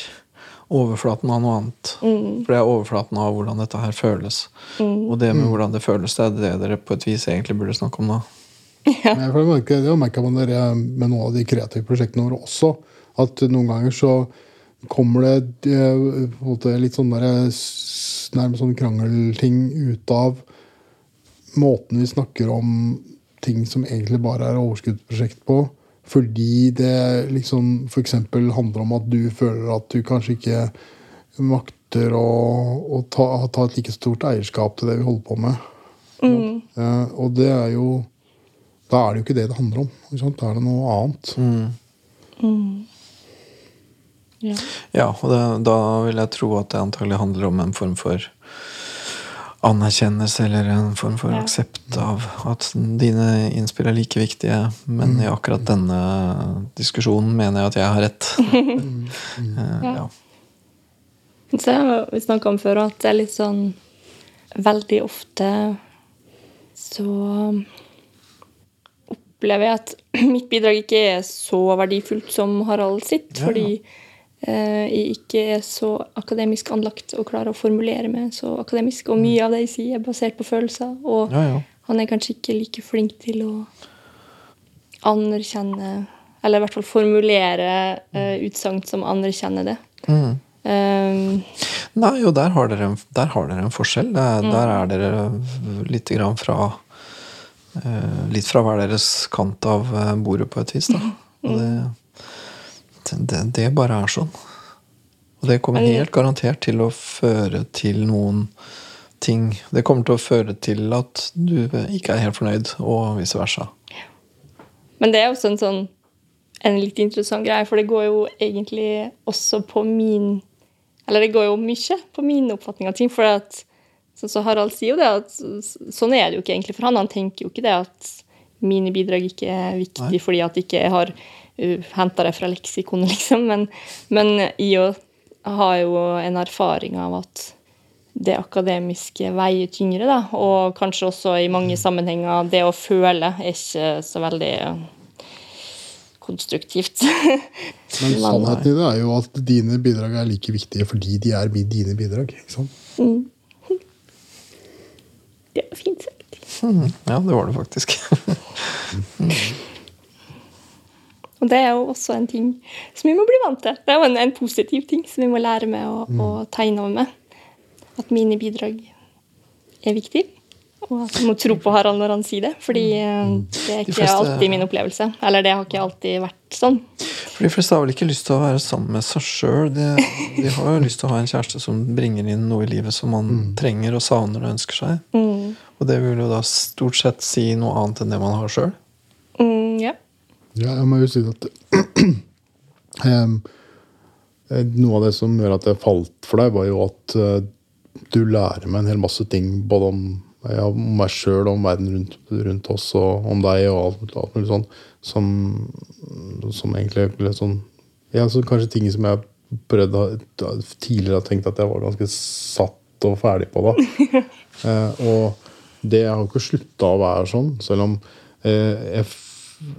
overflaten av noe annet. Mm. For det er overflaten av hvordan dette her føles. Og det med hvordan det føles, det er det dere på et vis egentlig burde snakke om da. Ja. jeg Det merka man med noen av de kreative prosjektene våre også. At noen ganger så kommer det eh, på en måte litt sånn der, nærmest sånn krangelting ut av måten vi snakker om ting som egentlig bare er overskuddsprosjekt på. Fordi det liksom f.eks. handler om at du føler at du kanskje ikke makter å, å ta, ta et like stort eierskap til det vi holder på med. Eh, og det er jo Da er det jo ikke det det handler om. Ikke sant? Da er det noe annet. Ja. Ja, og det, da vil jeg tro at det antagelig handler om en form for anerkjennelse eller en form for Ja. aksept av at dine innspill er like viktige, men i akkurat denne diskusjonen mener jeg at jeg har rett. (laughs) mm. ja. Så vi snakka om før at det er litt sånn Veldig ofte så opplever jeg at (clears throat) mitt bidrag ikke er så verdifullt som Harald sitt. Ja, ja. Fordi eh, jeg ikke er så akademisk anlagt og klarer å formulere meg så akademisk. Og mye av det jeg sier, er basert på følelser. Og Ja, ja. han er kanskje ikke like flink til å anerkjenne Eller i hvert fall formulere uh, utsagn som anerkjenner det. Mm. Um, Nei, jo, der har dere en, der har dere en forskjell. Der, mm. Der er dere litt grann fra uh, Litt fra hver deres kant av eh, bordet, på et vis. da. Og det, det, det bare er sånn. Og det kommer helt garantert til å føre til noen ting Det kommer til å føre til at du ikke er helt fornøyd, og vice versa. Men det er også en sånn en litt interessant greie, for det går jo egentlig også på min Eller det går jo mye på min oppfatning av ting. For at, så Harald sier jo det, at sånn er det jo ikke egentlig for han. Han tenker jo ikke det at mine bidrag ikke er viktig Nei. fordi at jeg ikke har henta det fra leksikonet, (laughs) liksom. Men, men jo har jo en erfaring av at det akademiske veier tyngre, da. Og kanskje også i mange sammenhenger det å føle er ikke så veldig eh, konstruktivt. (laughs) Men sannheten i det er jo at dine bidrag er like viktige fordi de er dine bidrag. ikke sant? (laughs) det var fint sagt. Mm. Ja, det var det faktisk. Og det er jo også en ting som vi må bli vant til. Det er jo en, en positiv ting som vi må lære med å, å tegne over med. At mine bidrag er viktig. Og at vi må tro på Harald når han sier det. Fordi eh, det er De ikke fleste- alltid min opplevelse. Eller det har ikke alltid vært sånn. For De fleste har vel ikke lyst til å være sammen med seg sjøl. De, de har jo lyst til å ha en kjæreste som bringer inn noe i livet som man trenger og savner og ønsker seg. Mm. Og det vil jo da stort sett si noe annet enn det man har sjøl. Mm, ja. Ja, jeg må jo si at (clears throat) eh, Noe av det som gjør at jeg falt for deg, var jo at uh, du lærer meg en hel masse ting. Både om, ja, om meg sjøl og om verden rundt, rundt oss, og om deg og alt, alt mulig sånn. Som, som egentlig ble sånn Ja, så kanskje ting som jeg prøvde tidligere har tenkt at jeg var ganske satt og ferdig på. da uh, (laughs) og det har jo ikke slutta å være sånn. Selv om uh, jeg,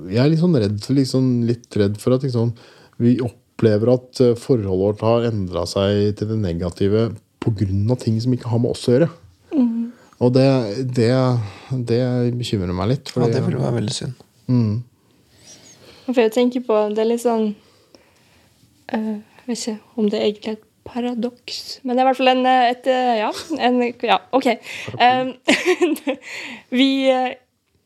jeg er litt sånn redd, for- liksom, litt redd for at liksom, vi opplever at eh, forholdet vårt har endra seg til det negative pga. ting som ikke har med oss å gjøre. Og det, det, det bekymrer meg litt. Ja, det ville være veldig synd. Mm. For jeg tenker på Det er litt sånn eh, Jeg vet ikke om det egentlig er et paradoks, men det er i hvert fall en, eh, et Ja, en, ja OK. Um, (laughs) vi,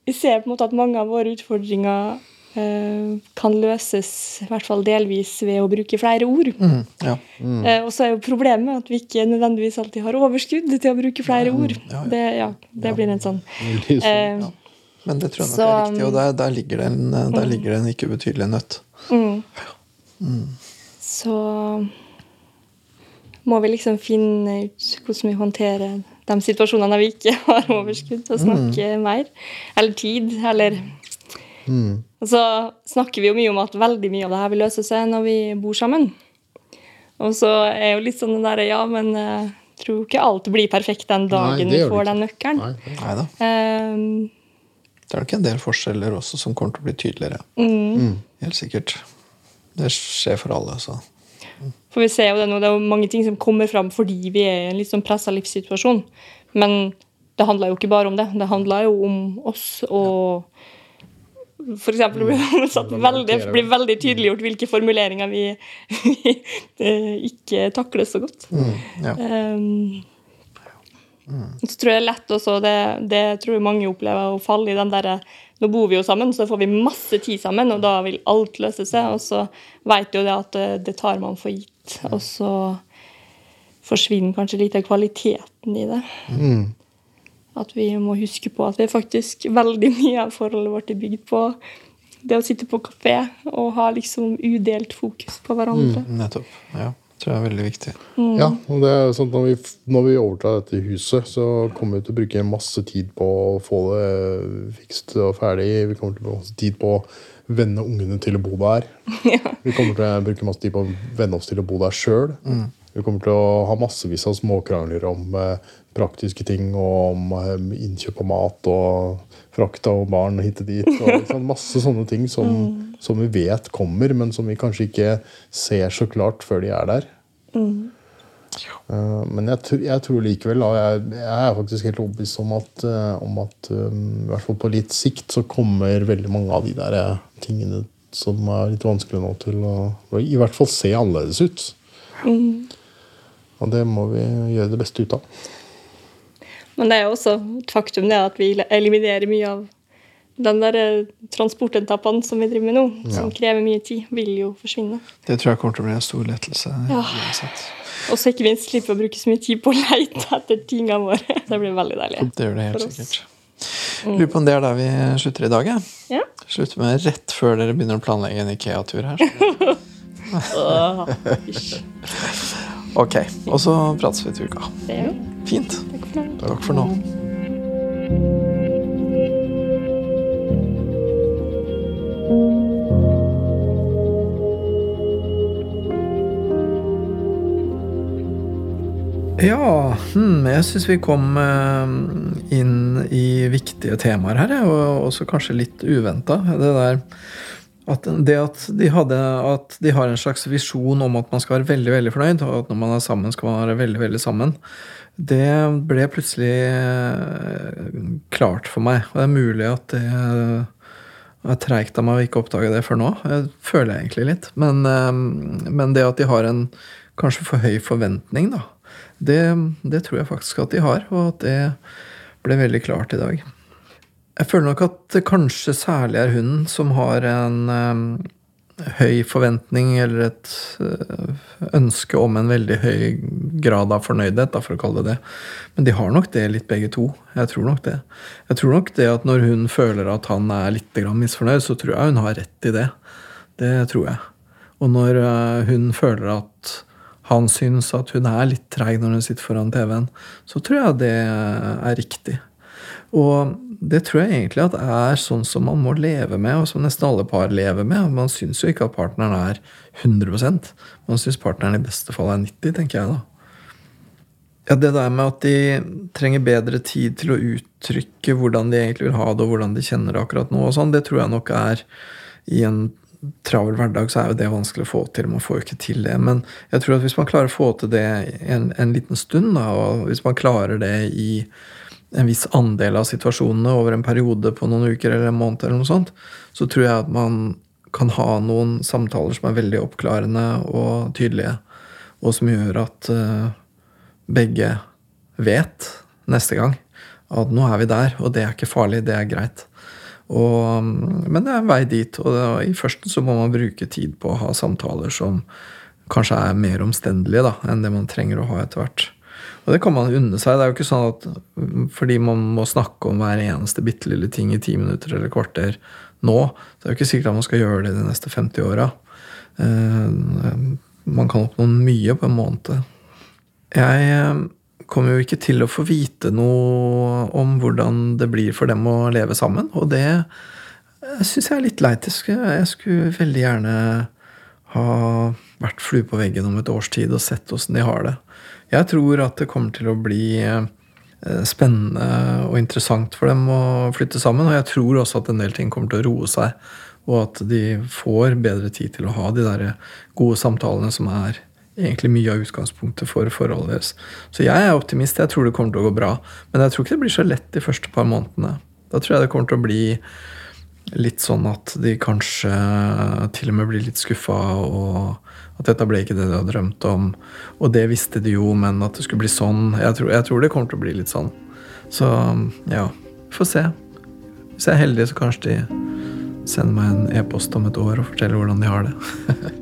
vi ser på en måte at mange av våre utfordringer eh, kan løses i hvert fall delvis ved å bruke flere ord. Mm, ja. Eh, og så er jo problemet at vi ikke nødvendigvis alltid har overskudd til å bruke flere ord. ja, ja. Det, ja, det blir en sånn Blir sånn. eh, Men det tror jeg nok Så, er riktig, og der, der, ligger det en, der ligger det en ikke ubetydelig nøtt. Så må vi liksom finne ut hvordan vi håndterer de situasjonene der vi ikke (laughs) har overskudd til å snakke mer. Eller tid, eller Og så snakker vi jo mye om at veldig mye av det her vil løse seg når vi bor sammen. Og så er jo litt sånn den derre Ja, men jeg tror ikke alt blir perfekt den dagen Nei, vi får den nøkkelen. Nei, Nei da. Ehm, Det er nok en del forskjeller også som kommer til å bli tydeligere. Helt sikkert. Det skjer for alle, så. For vi ser jo det nå, det er jo mange ting som kommer fram fordi vi er i en litt sånn pressa livssituasjon. Men det handler jo ikke bare om det. Det handler jo om oss og for eksempel (laughs) blir det veldig, blir veldig tydeliggjort hvilke formuleringer vi, vi (laughs) eh, ikke takler så godt. Ja. Um, Så tror jeg det er lett også, det, det tror jeg mange opplever, å falle i den derre Nå bor vi jo sammen, så får vi masse tid sammen, og da vil alt løse seg. Og så vet jo det at det, det tar man for gitt. Og så forsvinner kanskje litt av kvaliteten i det. At vi må huske på at det er faktisk veldig mye av forholdet vårt er bygd på det å sitte på kafé og ha liksom udelt fokus på hverandre. Nettopp. Ja. Tror jeg er veldig viktig. Ja, og det er sånn at når vi, når vi overtar dette huset, så kommer vi til å bruke masse tid på å få det fikst og ferdig. Vi kommer til å bruke masse tid på å venne ungene til å bo der. (laughs) Vi kommer til å bruke masse tid på å venne oss til å bo der sjøl. Vi kommer til å ha massevis av småkrangler om eh, praktiske ting og om eh, innkjøp av mat og frakt av barn hit og dit. Og (laughs) sånn, masse sånne ting som, som vi vet kommer, men som vi kanskje ikke ser så klart før de er der. Eh, Men jeg, jeg tror likevel, jeg, jeg er faktisk helt overbevist om at, eh, om at um, i hvert fall på litt sikt så kommer veldig mange av de der eh, tingene som er litt vanskelig nå, til å i hvert fall se annerledes ut. Og det må vi gjøre det beste ut av. Men det er jo også et faktum det at vi eliminerer mye av den der eh, transportetappen som vi driver med nå, som krever mye tid, vil jo forsvinne. Det tror jeg kommer til å bli en stor lettelse. Ja. uansett. Og så ikke minst slippe å bruke så mye tid på å leite etter tingene våre. (laughs) Det blir veldig deilig. Det gjør det helt sikkert. Mm. Lurer på om det er der vi slutter i dag. Ja. Ja. Slutter med rett før dere begynner å planlegge en Ikea-tur her. Hysj. (laughs) Ok, Og så prates vi til uka. Fint. Takk for nå. Takk for nå. Ja, hmm, jeg syns vi kom eh, inn i viktige temaer her, og også kanskje litt uventa. Det der at det at de, hadde, at de har en slags visjon om at man skal være veldig veldig fornøyd, og at når man er sammen, skal man være veldig veldig sammen, det ble plutselig eh, klart for meg. Og det er mulig at det er treigt av meg å ikke oppdage det før nå. Jeg føler jeg egentlig litt. Men, eh, men det at de har en kanskje for høy forventning, da, det, det tror jeg faktisk at de har, og at det ble veldig klart i dag. Jeg føler nok at det kanskje særlig er hun som har en eh, høy forventning eller et eh, ønske om en veldig høy grad av fornøydhet, for å kalle det det. Men de har nok det litt begge to. Jeg tror nok det. Jeg tror nok det at når hun føler at han er litt misfornøyd, så tror jeg hun har rett i det. Det tror jeg. Og når eh, hun føler at han syns at hun er litt treig når hun sitter foran TV-en, så tror jeg det er riktig. Og det tror jeg egentlig at er sånn som man må leve med, og som nesten alle par lever med. Man syns jo ikke at partneren er 100% Man syns partneren i beste fall er 90 tenker jeg da. Ja, det der med at de trenger bedre tid til å uttrykke hvordan de egentlig vil ha det, og hvordan de kjenner det akkurat nå, og sånn, det tror jeg nok er i en travel hverdag så er jo det vanskelig å få til. Man får jo ikke til det. Men jeg tror at hvis man klarer å få til det en, en liten stund, da, og hvis man klarer det i en viss andel av situasjonene over en periode på noen uker eller en måned, eller noe sånt, så tror jeg at man kan ha noen samtaler som er veldig oppklarende og tydelige, og som gjør at uh, begge vet neste gang at nå er vi der, og det er ikke farlig, det er greit. Og, men det er en vei dit, og det, i første så må man bruke tid på å ha samtaler som kanskje er mer omstendelige da, enn det man trenger å ha etter hvert. Og det kan man unne seg. Det er jo ikke sånn at fordi man må snakke om hver eneste bitte lille ting i ti minutter eller kvarter nå, så er det jo ikke sikkert at man skal gjøre det de neste 50 åra. Eh, man kan oppnå mye på en måned. Jeg eh, kommer jo ikke til å få vite noe om hvordan det blir for dem å leve sammen, og det syns jeg er litt leit. Jeg skulle veldig gjerne ha vært flue på veggen om et års tid og sett åssen de har det. Jeg tror at det kommer til å bli eh, spennende og interessant for dem å flytte sammen. Og jeg tror også at en del ting kommer til å roe seg, og at de får bedre tid til å ha de der gode samtalene som er egentlig mye av utgangspunktet for forholdet deres. Så jeg er optimist. Jeg tror det kommer til å gå bra. Men jeg tror ikke det blir så lett de første par månedene. Da tror jeg det kommer til å bli litt sånn at de kanskje til og med blir litt skuffa, og at dette ble ikke det de hadde drømt om. Og det visste de jo, men at det skulle bli sånn Jeg tror, jeg tror det kommer til å bli litt sånn. Så ja, får se. Hvis jeg er heldig, så kanskje de sender meg en e-post om et år og forteller hvordan de har det. (laughs)